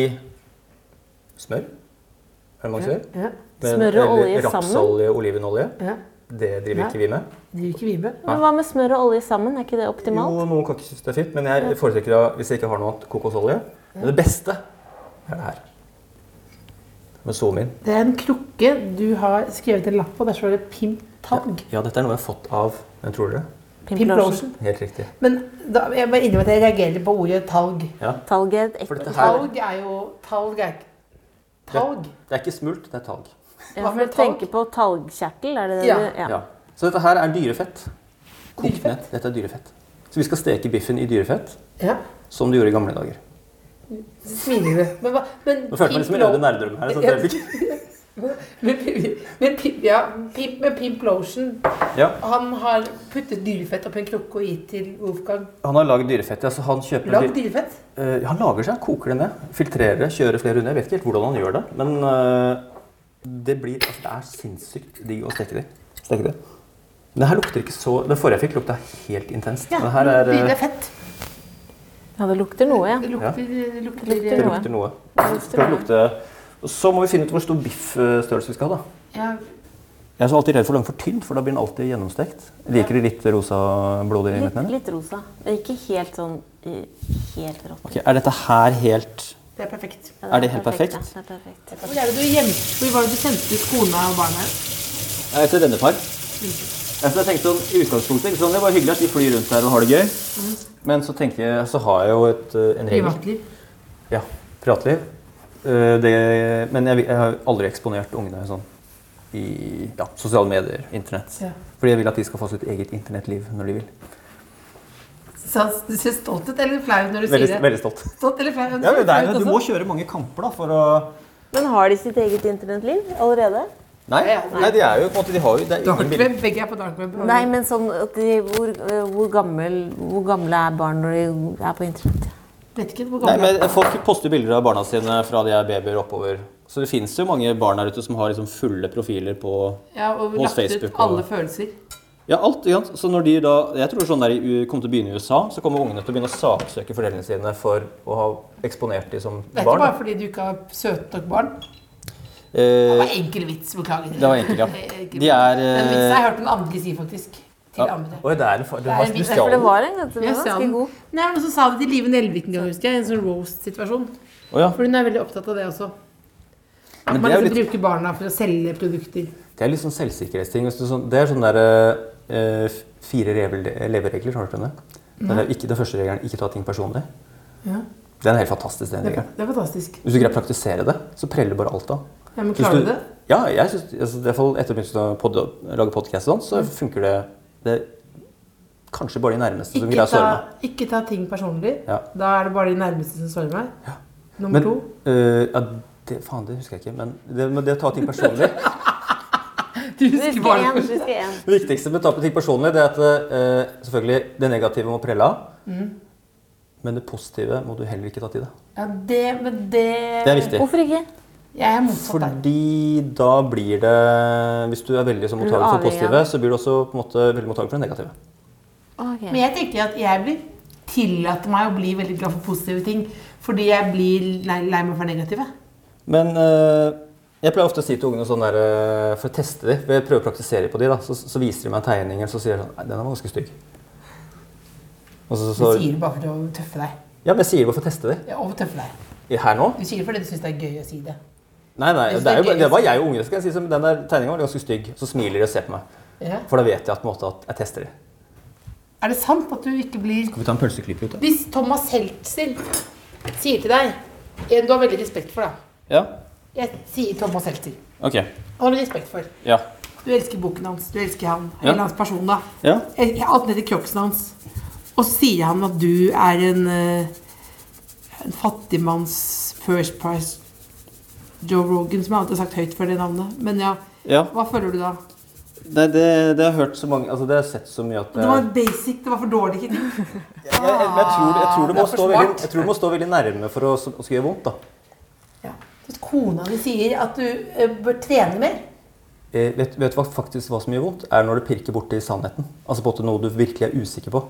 smør. Er det mange som gjør? Ja. Smør og olje sammen? rapsolje, olivenolje. ja. Det driver ikke vi med. Driver ikke vi med. Men hva med smør og olje sammen? Er ikke det optimalt? Jo, noen kan ikke synes det er fint, men jeg foretrekker da, hvis jeg ikke har noe annet, kokosolje. Men det beste er det her. Med zoom inn. Det er en krukke du har skrevet en lapp på. Der står det Pimp Talg. Ja, dette er noe jeg har fått av Hvem tror dere? Pimp Pimp Lotion. lotion. Helt riktig. Men da, jeg må innrømme at jeg reagerer på ordet talg. Ja. Talg er et ekte her- Talg er jo Talg er ikke Talg? Det er ikke smult, det er talg. Ja, for du talg? tenker på talgkjertel, er det det Ja. du Ja. Så dette her er dyrefett. Kokt ned. Dette er dyrefett. Så vi skal steke biffen i dyrefett, Ja. som du gjorde i gamle dager. Smiler du. Men, hva- men Nå følte jeg meg som en Lo- nerderom her. Men, men ja, Pimp med Pimp Lotion Ja, Han har puttet dyrefett oppi en krukke og gitt til Wolfgang. han har lagd dyrefett. ja. Så han kjøper Lagd dyrefett. Uh, han lager seg, koker det ned, filtrerer det, kjører flere runder. Jeg vet ikke helt hvordan han gjør det, men uh, det blir altså, Det er sinnssykt digg å steke det. Steke det. Men det her lukter ikke så Det forrige jeg fikk, lukta helt intenst. Ja, det her er, det eh, er fett. Ja, det lukter noe, ja. Det lukter, det lukter, Det det noe. lukter noe. Det lukter og Så må vi finne ut hvor stor biffstørrelse vi skal ha. da. ja, Jeg er så alltid redd for å lage for tynt, for da blir den alltid gjennomstekt. Liker de litt rosa blodig? Litt, Litt, litt rosa. Det er ikke helt sånn eh, helt rått. Ok, Er dette her helt det er perfekt. Ja, Er det helt perfekt? ja. Det er perfekt. Hvor er det du gjemte Hvor var det du sendte ut kona og barna? Jeg er til denne par. Altså, jeg tenkte sånn, i utgangspunktet, ikke sånn, Det var hyggelig at de flyr rundt her og har det gøy. Men så tenker jeg, så har jeg jo et, eh, en regel. Privatliv. Ja, privatliv. Eh, Det, men jeg, jeg har aldri eksponert ungene sånn i ja, sosiale medier, internett. Ja. Fordi jeg vil at de skal få sitt eget internettliv når de vil. Så Du ser stolt ut eller flau når du Veldig, sier det? veldig stolt. Stolt eller flau? Ja, men det er, du må kjøre mange kamper da, for å... Men har de sitt eget internettliv allerede? Nei, Ja, nei, de er jo på en måte, de har jo, det er ingen. Darkweb, begge er på darkweb. Nei, men sånn de, hvor, hvor, gammel, hvor gamle er barn når de er på internett? Vet ikke hvor Nei, men Folk poster bilder av barna sine fra de er babyer oppover. Så det finnes jo mange barn der ute som har liksom fulle profiler på Ja, og hos lagt ut alle og- følelser. Ja, alt. Ja. Så når de da, Jeg tror sånn der kommer til å begynne i USA, så kommer ungene til å begynne å saksøke foreldrene sine for å ha eksponert dem som barn. Det er ikke bare fordi du ikke har søte nok barn. Det Eh, var enkel vits, beklager. Det var enkel, ja. De er, Den vitsen har eh, jeg hørt noen andre si, faktisk. Til ja. Det er en. Du, Det er har, en du. For det var en den var ganske god. Nei, men så sa det til Live Nelvik en gang, husker jeg. I en sånn roast-situasjon. Oh, ja. For hun er veldig opptatt av det også. At Men man liksom litt, bruker barna for å selge produkter. det er litt sånn selvsikkerhetsting. Du sånn, det er sånn der uh, fire leveregler, har du hørt om det? Den, er ikke, den første regelen ikke ta ting personlig. Ja. Det er helt fantastisk, den regelen. det er fantastisk. Hvis du greier å praktisere det, så preller bare alt av. Ja, men klarer du det? Ja, jeg synes, altså, i hvert fall etter å begynne å lage podkast, sånn, så funker det, det Kanskje bare de nærmeste som greier å svare såre meg. ikke ta ting personlig. Ja. Da er det bare de nærmeste som sårer meg. Nummer Men, to. eh, ja, det, faen, det husker jeg ikke. Men det, men det å ta ting personlig Du husker bare én. Det viktigste med å ta på ting personlig, det er at eh, selvfølgelig det negative må prelle av. Mm. Men det positive må du heller ikke ta til deg. Ja, det, men det Det er viktig. Hvorfor ikke? Jeg er motsatt der. Fordi da blir det Hvis du er veldig så mottakelig for positive, så blir du også på en måte veldig mottakelig for det negative. Okay. Men jeg tenker at jeg blir tillater meg å bli veldig glad for positive ting. Fordi jeg blir lei, lei meg for negative. Men eh, jeg pleier ofte å si til ungene sånn der, eh, for å teste dem, ved å prøve å praktisere på dem, da, så, så viser de meg en tegning, og så sier de sånn Nei, den var ganske stygg. Og så, så, Du sier det bare for å tøffe deg. ja, men jeg sier det bare for å teste dem. Ja, og tøffe deg. Her nå? Du sier det fordi du syns det er gøy å si det. Nei, nei, det, er jo, det var jeg og ungene. skal jeg si, som Den der tegninga var ganske stygg. Så smiler de og ser på meg. Ja. For da vet jeg at, måte, at jeg tester dem. Er det sant at du ikke blir Skal vi ta en pølseklipp ut, da? Hvis Thomas Heltzel sier til deg En du har veldig respekt for, da. Ja. Jeg sier Thomas Heltzel. Ok. Han har du respekt for. Ja. Du elsker boken hans, du elsker han. Ja. Hele hans person, da. Ja. Jeg har alltid etter hans. Og så sier han at du er en, eh, en fattigmanns First Price Joe Rogan, som jeg alltid har sagt høyt for det navnet. Men ja, ja. hva føler du da? Nei, det, det har jeg hørt så mange Altså, det har jeg sett så mye at Det var basic, det var for dårlig kritikk. jeg, jeg, jeg, tror, jeg, det Det må stå veldig, jeg tror det må stå veldig nærme for å, å skrive vondt. da. Ja. Kona di sier at du eh, bør trene mer. Eh, vet, vet du faktisk hva som gjør vondt? Er når det pirker borti sannheten. Altså på en måte noe du virkelig er usikker på.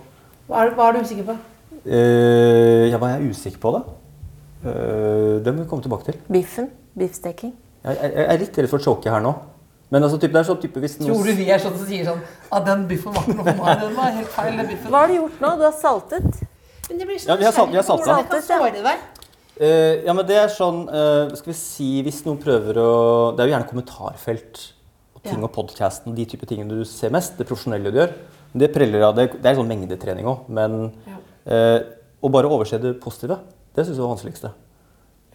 Hva er, hva er du usikker på? Eh, ja, hva er jeg usikker på, da? Eh, det må vi komme tilbake til. Biffen? Biffsteking? Jeg, jeg, jeg er litt redd for choke her nå. Men altså, typ, det er sånn type hvis Tror du vi er sånn som sier sånn at den biffen var ikke noe for meg? Den var helt feil, den biffen. Hva har du gjort nå? Du har saltet? Men det blir så Ja, vi har salt- vi har saltet. hvordan kan såre deg. Eh, Ja, men det er sånn uh, Skal vi si Hvis noen prøver å Det er jo gjerne kommentarfelt og ting Ja. og podkasten og de type tingene du ser mest. Det profesjonelle du gjør. Det preller av det. Det er sånn mengdetrening òg. Men Ja. uh, å bare overse det positive, det syns jeg var vanskeligste.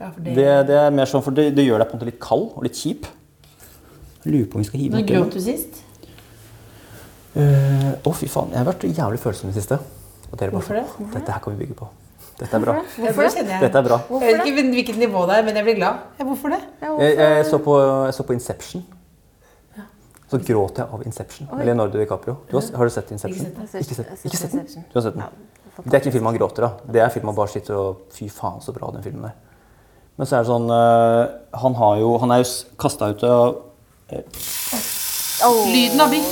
Ja, for det... Det, det er mer sånn, for det, det gjør deg på en måte litt kald og litt kjip. Lurer på om vi skal hive Når gråt du sist? Eh, Å, fy faen. Jeg har vært jævlig følsom i det siste. Og dere bare Hvorfor det? det? Dette her kan vi bygge på. Dette er bra. Hvorfor det? Dette er bra. Jeg vet ikke hvilket nivå det er, men jeg blir glad. Ja, hvorfor det? Jeg, jeg, så på, jeg så på Inception. Så gråt jeg av Inception. med Leonardo DiCaprio. Du har, har du sett Inception? Ikke sett. Ikke sett, ikke sett sett den? Du har sett den? Det er ikke en film han gråter av. Det er en film han bare sitter og Fy faen, så bra den filmen er. Men så er det sånn øh, Han har jo Han er jo kasta ut av Åh, Lyden av biff.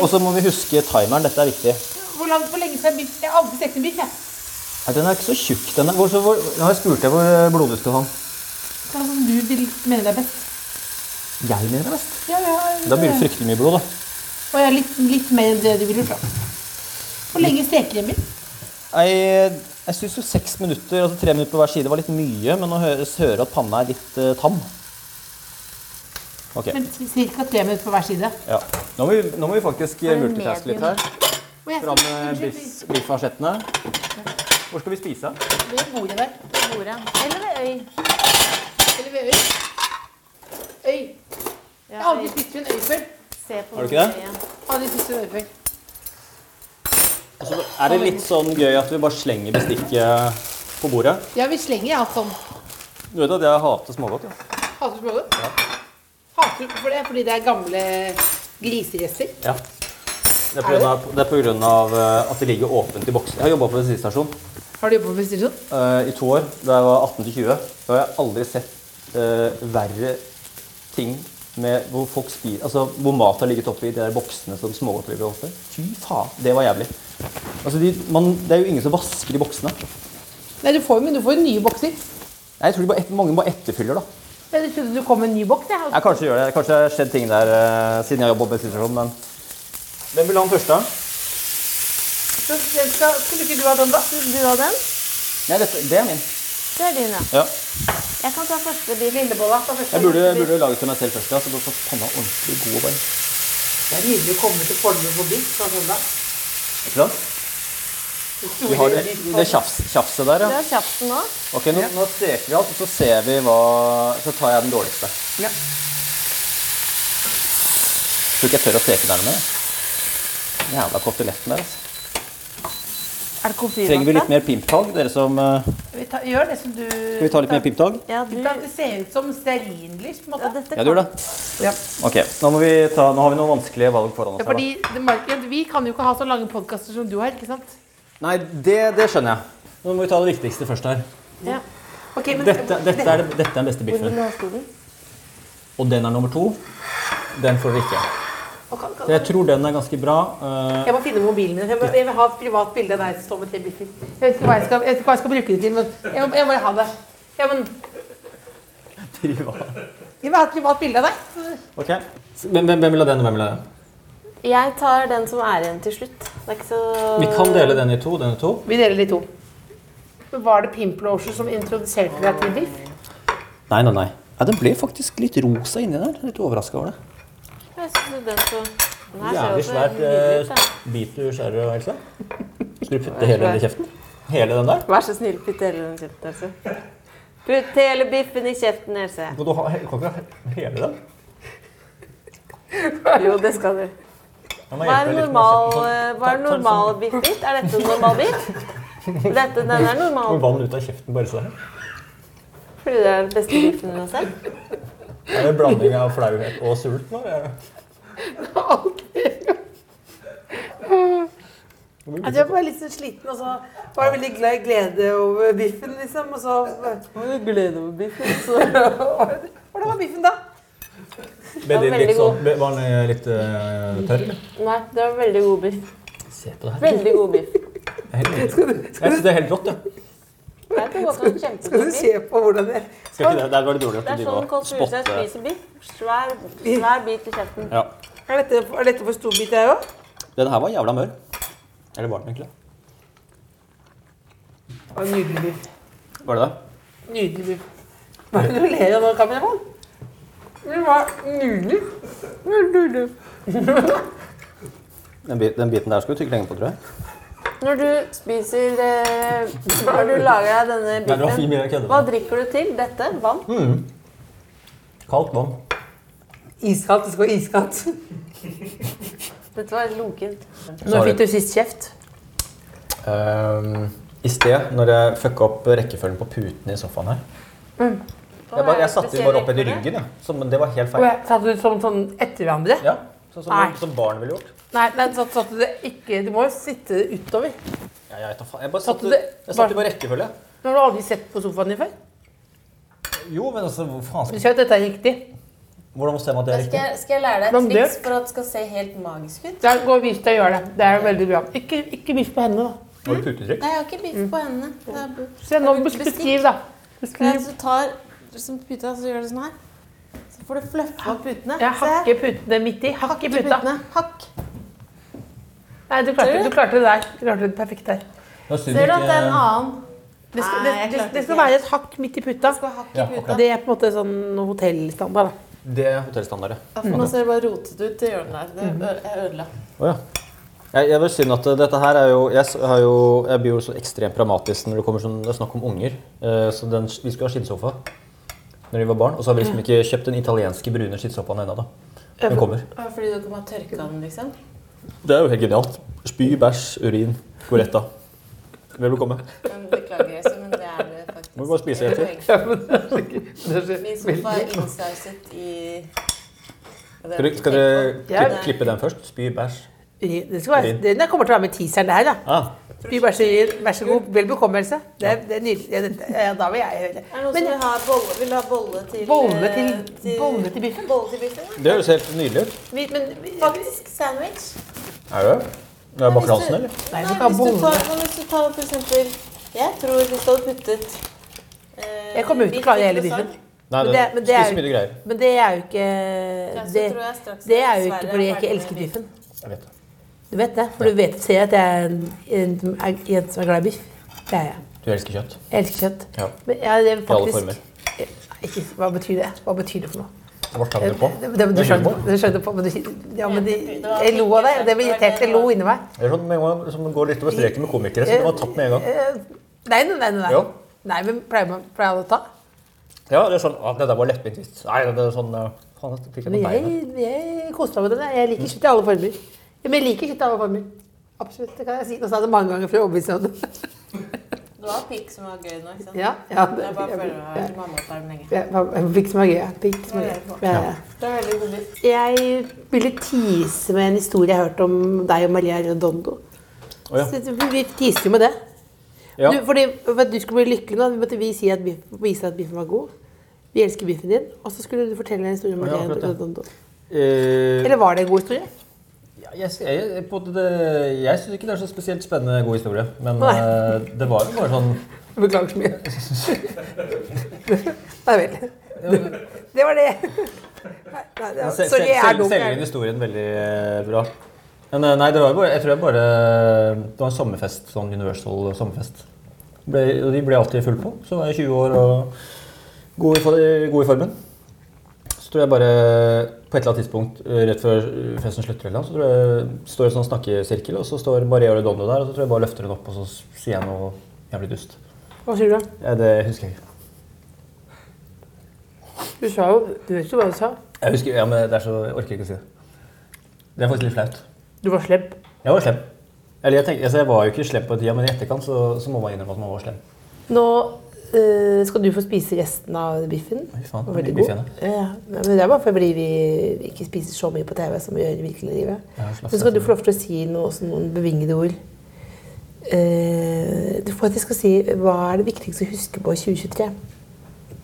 Og så må vi huske timeren. Dette er viktig. Hvor, langt, hvor lenge skal biff? Jeg har aldri stekt en biff, jeg. Nei, den er ikke så tjukk. Den hvor, så, hvor, nå har jeg spurt deg hvor blodig skal han. Hva som du vil mene det er best. Jeg mener det best. Ja, ja, Da blir det fryktelig mye blod, da. Og jeg er litt, litt mer enn det du vil gjøre, da. Hvor lenge steker en biff? Jeg, jeg syns jo seks minutter, altså tre minutter på hver side, var litt mye. Men nå høres hører at panna er litt uh, tam. Ok, Men Ca. tre minutter på hver side. ja. Nå må vi, nå må vi faktisk eh, multitaske litt her. Fram med biffasjettene. Hvor skal vi spise? Ved bordet der. Ved Bordet. Eller ved øy. Eller ved øy. Øy. Jeg har aldri spist ved en øy før. Har du ikke det? Aldri spist ved en øy før. Og så er det litt sånn gøy at vi bare slenger bestikket på bordet. Ja, vi slenger alt sånn. Du vet at jeg hater smågodt? Ja. Hater smågodt? Ja. Hater du for det? Fordi det er gamle griserester? ja. Det er av, det på grunn av eh, at det ligger åpent i boksen. Jeg har jobba på bensinstasjon Har du jobbet på bensinstasjon? Uh, i to år. Da jeg var 18 til 20. Da har jeg aldri sett uh, verre ting med hvor folk spiser Altså hvor mat har ligget oppi de der boksene som smågodteri ligger oppi. Fy faen, det var jævlig. Altså, de, man, det er jo ingen som vasker de boksene. Nei, du får, men du får jo nye bokser. Nei, Jeg tror bare et, mange bare etterfyller, da. Jeg trodde du kom med en ny boks. Jeg. Jeg kanskje gjør det. Kanskje det har skjedd ting der uh, siden jeg jobber på bensinstasjonen, men Hvem vil ha den første? Så skal, skulle ikke du ha den, da? Du har den? Nei, dette, det er min. Det er din, ja. Ja. Jeg kan ta første bit. Lillebolla. ta først. Jeg burde, burde lage til meg selv først, ja, så bare få panna ordentlig god og varm. Det er nydelig å komme til Fornebu på bit fra søndag. Ikke sant? Vi har det, det tjafs, tjafset der, ja. ja. er kjapsen nå. Ok, nå, nå steker vi alt, og så ser vi hva Så tar jeg den dårligste. Ja. Tror ikke jeg tør å steke der med. Jævla koteletten der, altså. Er det komfyr? Trenger vi litt mer pimptag? Dere som uh... Vi tar, gjør det som du Skal vi ta litt mer pimptag? Ja, du, Det ser ut som stearinlys, på en måte. dette Ja, du gjør det? Ja. Ok, nå, må vi ta, nå har vi noen vanskelige valg foran oss. Ja, her, fordi det, Mark- Vi kan jo ikke ha så lange podkaster som du har, ikke sant? Nei, det, det skjønner jeg. Nå må vi ta det viktigste først her. Ja. Okay, men Dette, dette, er, det- dette er den beste biffen. Og den er nummer to. Den får dere ikke. Så jeg tror den er ganske bra. Eh, Jeg må finne mobilen min. Jeg, må, jeg vil ha et privat bilde av deg som står med tre biffer. Jeg vet ikke hva jeg skal, jeg vet ikke hva jeg skal bruke det til, men jeg, må- jeg må ha det. Ja, men privat. Jeg vil ha et privat bilde av deg. Ok. Hvem, hvem, vil ha den, og hvem vil ha den? Jeg tar den som er igjen til slutt. Det er ikke så Vi kan dele den i to. Den i to. Vi deler de to. Var det Pimplotion som introduserte deg til biff? Nei, nei, nei. Ja, den ble faktisk litt rosa inni der. Litt overraska over det. Jeg synes den så Den her ser Jævlig svært nydelig ut, da. eh, bit du skjærer, Else. Skal du putte hele den i kjeften? Hele den der? Vær så snill, putt hele den i kjeften, Else. Putt hele biffen i kjeften, Else. Kan du ha kan ikke ha hele den? Jo, det skal du. Jeg må Hva er hjelpe litt med normal, kjeften. eh, hva er ta en normal sånn- biff ditt? Er dette en normal biff? Dette, den er normal... vann ut av kjeften bare så her. fordi det er den beste biffen du har sett. Det er en blanding av flauhet og sult nå. Jeg- Altså, jeg var litt så sliten, og så var jeg veldig glad i glede over biffen, liksom. Og så Glede over biffen. så Hvordan var biffen da? Ble var den litt sånn, var den eh, litt uh, tørr, eller? Nei, det var veldig god biff. Se på det her. Veldig god biff. Jeg synes det er helt rått, ja. Jeg det var Skal du se på hvordan det Skal ikke det? Der var det dårlig Det gjort er sånn Kåss Furuseth spiser biff. Svær, svær bit i kjeften. Ja. Er dette, er dette for stor bit, jeg òg? Den her var jævla mør. Eller var den egentlig? Nydelig biff. Var det det? Nydelig biff. Hva er det du ler av nå, kameramann? Det var nydelig. Nydelig. Den, bit, den biten der skal du tygge lenge på, tror jeg. Når du spiser eh, Når du lager deg denne det biffen, hva drikker du til? Dette? Vann? Mm. Kaldt vann. Iskaldt. Det skal være iskaldt. Dette var lunkent. Når fikk du sist kjeft? Um, I sted, når jeg fucka opp rekkefølgen på puten i sofaen her. Jeg, bare, jeg satte dem bare opp etter ryggen, ja. Så, det var helt feil. jeg Satte du sånn, sånn etter hverandre? Ja, så, som, Nei. som barn ville gjort. Nei, nei satt, satt du det ikke Du må jo sitte utover. Ja, jeg, tar, jeg bare Satte satte, det- jeg satte bare på rekkefølge. Har du aldri sett på sofaen din før. Jo, men altså, hvor faen skal Du ser at dette er riktig. Hvordan ser man at det er riktig? skal jeg lære deg et triks for at det skal se helt magisk ut? Der, gå og vis deg å gjøre det. Det er veldig bra. Ikke, ikke biff på hendene, da. Har du putetrykk? Nei, jeg har ikke biff på hendene. Det er bu- Se, nå det beskriv, da. Beskriv. så du tar som puta, så gjør du sånn her. Så får du fluffa opp putene. Jeg hakker putene midt i. Hakk i puta. putene. Hakk. Nei, du klarte, du klarte det der. Du klarte det perfekt der. Ser du at det er en annen? Det skal, Nei, det, det, det skal være et hakk midt i puta. Ja, Det er på en måte sånn hotellstandard. da. Det er hotellstandard, for Nå ser det bare rotete ut i hjørnet der. Det er jeg ødela. Oh, ja. Jeg, jeg vil si at dette her er jo Jeg, har jo, jeg blir jo så ekstremt pragmatisk når det kommer sånn, det er snakk om unger. Eh, så den, vi skulle ha skinnsofa når vi var barn. Og så har vi liksom ikke kjøpt den italienske brune skinnsofaen ennå. Den kommer. Ja, Fordi du må ha tørka den, liksom? Det er jo helt genialt. Spy, bæsj, urin, goretta. Vel bekomme. Beklager, men det er det. Må vi bare spise Det er etter. poeng. Min sofa er innsauset i Skal, er du, skal du klippe, klippe den først? Spy, bæsj. Det skal være, den kommer til å være med teaseren der, da. Ah, Spy, så, vær så god. Vel bekommelse. Det er, det er nydelig. Ja, det- Ja, da vil jeg Er det noen Men som vil ha bolle, vil ha bolle til Bolle til, eh, bolle til biffen? Bolle til biffen? ja. det høres helt nydelig ut. Vi, men vi- Faktisk sandwich. Er det? Det er bakgransen, eller? Nei, du kan ha hvis, du bolle. tar, men hvis du tar for eksempel Jeg tror hvis du hadde puttet Jeg kommer jo ikke til å klare hele biffen. Nei, Men det, det- men det er jo- Men det er jo ikke Det, det er jo ikke fordi jeg ikke elsker biffen. Jeg vet det. Du vet det, for du vet, ser at jeg er en, en, som er- som er glad i biff. Det er jeg. Du elsker kjøtt. Jeg elsker kjøtt. Ja. Men ja, det er I alle former. Ikke, Hva betyr det? Hva betyr det for noe? Hva skjønner du på? Det, det, du skjønner på, du men du, ja, men de, Jeg lo av deg. Det ble irritert. Jeg lo inni meg. Det er sånn med en gang som går litt over streken med komikere, så det var tatt med en gang. Eh, Nei, nei, nei. nei. Jo. Nei, men pleier man pleier å ta? Ja, det er sånn, ah, det der var lettvint vits. Nei, det er sånn, uh, faen, jeg fikk jeg Men jeg, jeg koser meg med den. Jeg liker kjøtt i alle former. Ja, Men jeg liker kjøtt i alle former. Absolutt, det kan jeg si. Nå sa jeg det mange ganger for å overbevise om det. Det var pikk som var gøy nå, ikke sant? Ja, ja. Jeg bare føler meg mamma vært mammaperm lenge. Ja, Pikk som er gøy. ja. Pikk som var gøy. Ja, ja. Det er veldig god bit. Jeg ville tease med en historie jeg hørte om deg og Maria Redondo. Oh, ja. Så Vi tiser jo med det. Ja. Du, fordi, for at du skulle bli lykkelig nå, måtte vi si at biff, vise at biffen var god. Vi elsker biffen din. Og så skulle du fortelle en historie om ja. Redondo. Eh, Eller var det en god historie? ja, jeg jeg, jeg syns ikke det er så spesielt spennende god historie. Men eh, det var jo bare sånn Beklager så mye. Nei vel. Det var det. Nei, nei, det var, sorry, jeg er dum. Selger historien veldig eh, bra. Men eh, nei, det var jo bare, jeg tror jeg bare Det var en sommerfest, sånn Universal sommerfest. Ble, og de ble alltid full på. Så var jeg 20 år og god i, god i formen. Så tror jeg bare på et eller annet tidspunkt eh, rett før festen slutter, eller så tror jeg står en sånn snakkesirkel, og så står Maria Redondo der, og så tror jeg bare løfter hun opp, og så sier jeg noe jævlig dust. Hva sier du? da? Ja, det husker jeg ikke. Du sa jo Du vet jo hva du sa. Jeg husker, ja, men det er så, jeg orker ikke å si det. Det er faktisk litt flaut. Du var slem. Jeg var slem. Eller jeg, tenkte, altså jeg var jo ikke slem på tida, men i etterkant så, så må man innrømme at man var slem. Nå øh, skal du få spise resten av biffen. Fy faen, Og veldig god. Biffen, Ja, men det er bare fordi vi ikke spiser så mye på TV som vi gjør i virkelig livet. Ja, men Så skal du få lov til å si noe, også noen bevingede ord. Eh, du får at jeg skal si hva er det viktigste å huske på i 2023?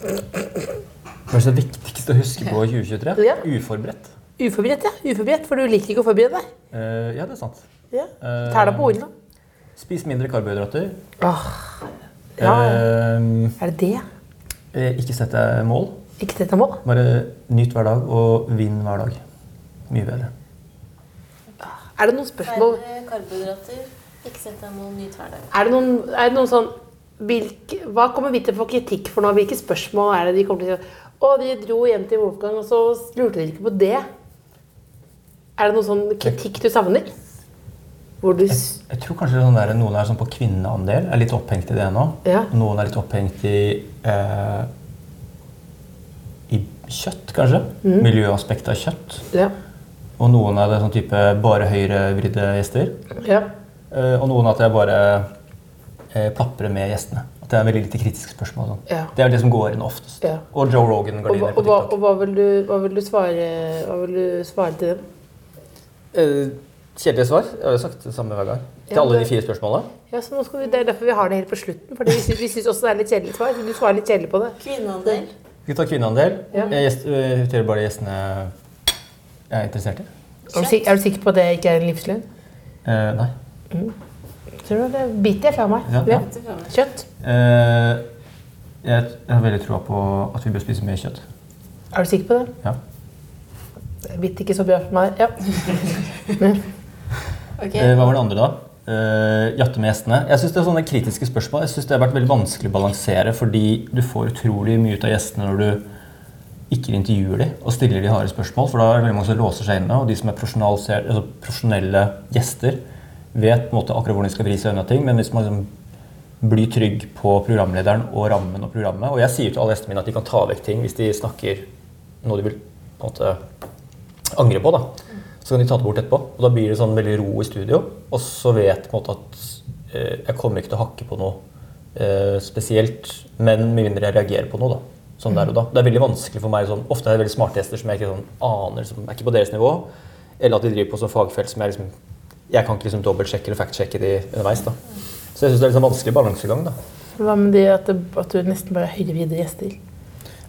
Hva er det viktigste å huske på i 2023? Ja. Uforberedt. Uforberedt, ja. Uforberedt, For du liker ikke å forberede deg. Uh, ja, det er sant. Ja. Eh, Tær deg på ordene. Spis mindre karbohydrater. Åh, ja. Uh, Er det det? eh, ikke sett deg mål. Ikke sett deg mål? Bare nyt hver dag, og vinn hver dag. Mye bedre. Er det noen spørsmål Færre karbohydrater. Ikke sett deg mål, nytt hver dag. Er det noen, er det noen sånn hvilke, Hva kommer vi til å få kritikk for nå? Hvilke spørsmål er det de kommer til å si? Å, de dro hjem til Wolfgang, og så lurte dere ikke på det. Er det noen sånn kritikk du savner? Hvor du jeg, Jeg tror kanskje sånn der, noen er sånn på kvinneandel, er litt opphengt i det nå. Ja. Noen er litt opphengt i eh, i kjøtt, kanskje. Mm. Miljøaspektet av kjøtt. Ja. Og noen er det sånn type bare høyrevridde gjester. ja. Eh, og noen at jeg bare eh, plaprer med gjestene. At det er veldig lite kritiske spørsmål. Sånn. Ja. Det er det som går inn oftest. Ja. Og Joe Rogan går inn på på og, hva, TikTok. og hva, vil du, hva vil du svare Hva vil du svare til dem? Eh, Kjedelige svar. Jeg har jo sagt det samme hver gang. Til alle de fire spørsmålene. Ja, så nå skal vi, Det er derfor vi har det helt på slutten. Fordi vi syns, også det er litt kjedelig svar. Du svarer litt kjedelig på det. Kvinneandel. Vi tar kvinneandel. Ja. Jeg gjest- eh, inviterer bare gjestene jeg er interessert i. Er du, er du sikker på at det ikke er en livsløgn? Eh, nei. Tror du det biter jeg fra meg? Ja, ja. Kjøtt? Eh, jeg, jeg har veldig troa på at vi bør spise mer kjøtt. Er du sikker på det? Ja. Det biter ikke så bra for meg. Ja. Ok. Eh, hva var det andre, da? Uh, jatte med gjestene. Jeg synes det er sånne kritiske spørsmål Jeg synes det har vært veldig vanskelig å balansere, fordi du får utrolig mye ut av gjestene når du ikke intervjuer dem og stiller de harde spørsmål. For da er det veldig mange som låser seg inne, og de som er altså profesjonelle gjester, vet på en måte akkurat hvordan de skal vri seg unna ting. Men hvis man liksom blir trygg på programlederen og rammen og programmet Og jeg sier til alle gjestene mine at de kan ta vekk ting hvis de snakker noe de vil på en måte angre på. da. Så kan de ta det bort etterpå. Og da blir det sånn veldig ro i studio. Og så vet på en måte at eh, jeg kommer ikke til å hakke på noe eh, spesielt, men med mindre jeg reagerer på noe. da. Sånn der og da. Det er veldig vanskelig for meg sånn, Ofte er det veldig smarte gjester som jeg ikke sånn aner, som er ikke på deres nivå. Eller at de driver på sånn fagfelt som jeg liksom Jeg kan ikke liksom dobbeltsjekke eller factsjekke de underveis. da. Så jeg syns det er sånn vanskelig balansegang. da. Hva med det at, at du nesten bare er videre gjester?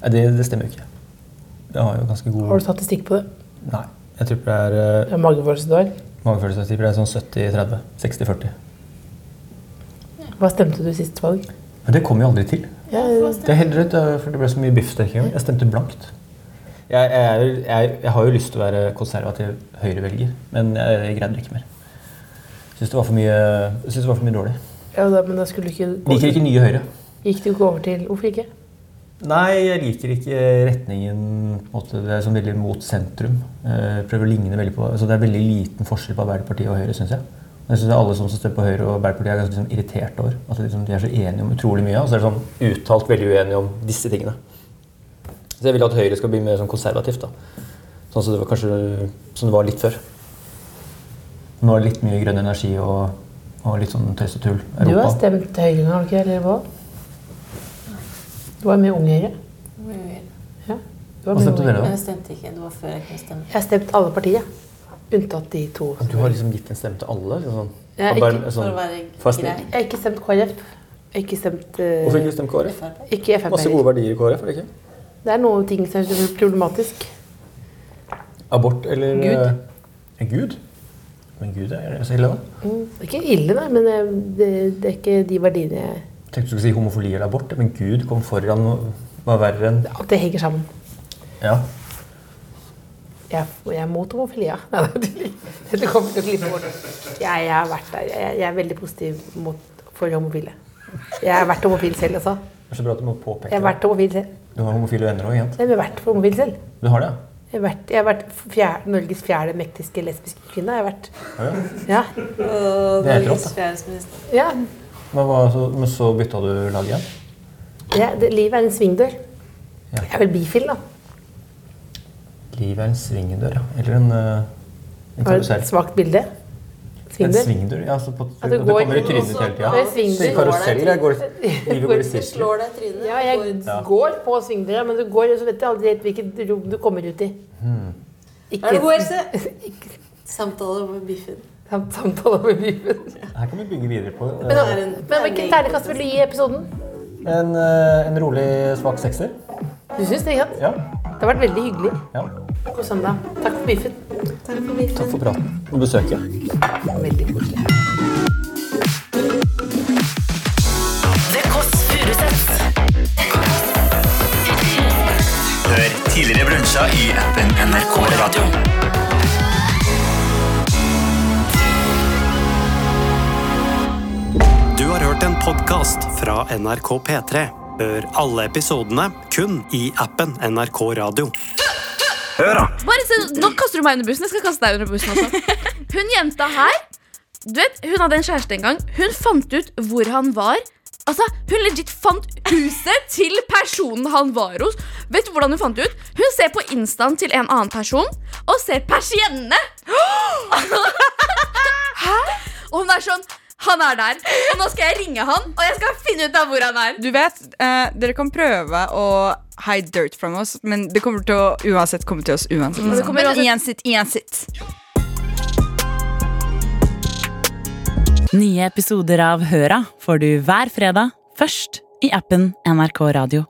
Nei, det, det stemmer jo ikke. Jeg har jo ganske god Har du statistikk på det? Nei. Jeg tror det er uh, Det er magefølelse du har. magefølelse. Jeg tipper det er sånn 70-30. 60-40. Hva stemte du sist valg? Men det kom jo aldri til. Ja, Det er helt rett, eh, for det ble så mye biffsteking. Jeg stemte blankt. Jeg, jeg, jeg, jeg har jo lyst til å være konservativ høyrevelger, men jeg greide det ikke mer. Syns det var for mye, jeg synes det var for mye dårlig. ja da, men da skulle du ikke Liker ikke nye Høyre. Gikk du ikke over til Hvorfor ikke? Nei, jeg liker ikke retningen måte, Det er sånn veldig mot sentrum. Eh, prøver å ligne veldig på altså Det er veldig liten forskjell på Arbeiderpartiet og Høyre, syns jeg. Jeg synes Alle som står på Høyre og Arbeiderpartiet, er ganske liksom, irritert over. At liksom, de er så enige om utrolig mye, og så er de sånn uttalt veldig uenige om disse tingene. Så jeg vil at Høyre skal bli mer sånn konservativt. da. Sånn som det var kanskje som det var litt før. Nå er det litt mye grønn energi og, og litt sånn tøys og tull. Europa. Du har stemt Høyre, har du ikke? Eller hva? Du var med Ung Høyre. Ja. Hva stemte dere da? Jeg stemte ikke. Det var før jeg kunne stemme. Jeg stemte alle partier. Unntatt de to. Du har liksom gitt en stemme til alle? Liksom sånn. Ja, Og ikke sånn- For å være grei. Jeg har ikke stemt KrF. Jeg har ikke stemt uh, Hvorfor ikke stemt KrF? Frp. Ikke Frp. Masse gode verdier i KrF, Eller ikke? Det er noen ting som er problematisk. Abort eller Gud. eh, Gud? Men Gud er så ille, da? Mm, det er ikke ille, da, men eh, det, det er ikke de verdiene jeg Jeg tenkte du skulle si homofili eller abort, men Gud kom foran og var verre enn ja, det henger sammen. Ja. Jeg, jeg er mot homofili, ja. Dette kommer til å glippe bort. Jeg, jeg har vært der. Jeg, jeg er veldig positiv mot, for homofile. Jeg har vært homofil selv også. Det er så bra at du må påpeke Jeg har vært homofil selv. Du har homofile venner òg, ikke? Jeg har vært homofil selv. Du har det, ja? Jeg har vært, jeg har vært fjerde, Norges fjerde mektigste lesbiske kvinne. Jeg har vært. Ja, ja. Ja. Og Det er helt Norges rått, da. ja. Men, hva, så, men så bytta du lag igjen? ja det, livet er en svingdør. Ja. Jeg er vel bifil, da. Livet er en svingdør, ja. Eller en, eh, en karusell. et svakt bilde? En Svingdør? svingdør, ja. Så på, At det, du går- kommer i trynet ditt hele Det tida. karuseller, Karusell, jeg går, livet går i sirkler. Ja, jeg Går- går på svingdøra, men du går, så vet du aldri helt hvilket rom du kommer ut i. Ikke Er det god helse? Samtale med biffen. Sam- samtale med biffen. Her kan vi bygge videre på Men, eh, da- men hvilken terningkast vil du gi episoden? en, eh, en rolig svak sekser. Du syns det, ikke? Ja. Det har vært veldig hyggelig. ja. God søndag. Takk for biffen. Takk for biffen. Takk for praten og besøket. Veldig koselig. Hør tidligere brunsja i appen NRK Radio. Podkast fra NRK P3. Hør alle episodene kun i appen NRK Radio. Hør, da! Bare se, Nå kaster du meg under bussen. Jeg skal kaste deg under bussen også. Hun jenta her du vet, Hun hadde en kjæreste en gang. Hun fant ut hvor han var. Altså, Hun legit fant huset til personen han var hos. Vet du hvordan Hun fant ut? Hun ser på instaen til en annen person og ser persiennene. Hæ? Og hun er sånn Han er der. Og nå skal jeg ringe han, og jeg skal finne ut av hvor han er. Du vet, eh, dere kan prøve å hide dirt from oss, men det kommer til å uansett komme til oss uansett. det kommer uansett- uansett, uansett. Nye episoder av Høra får du hver fredag, først i appen NRK Radio.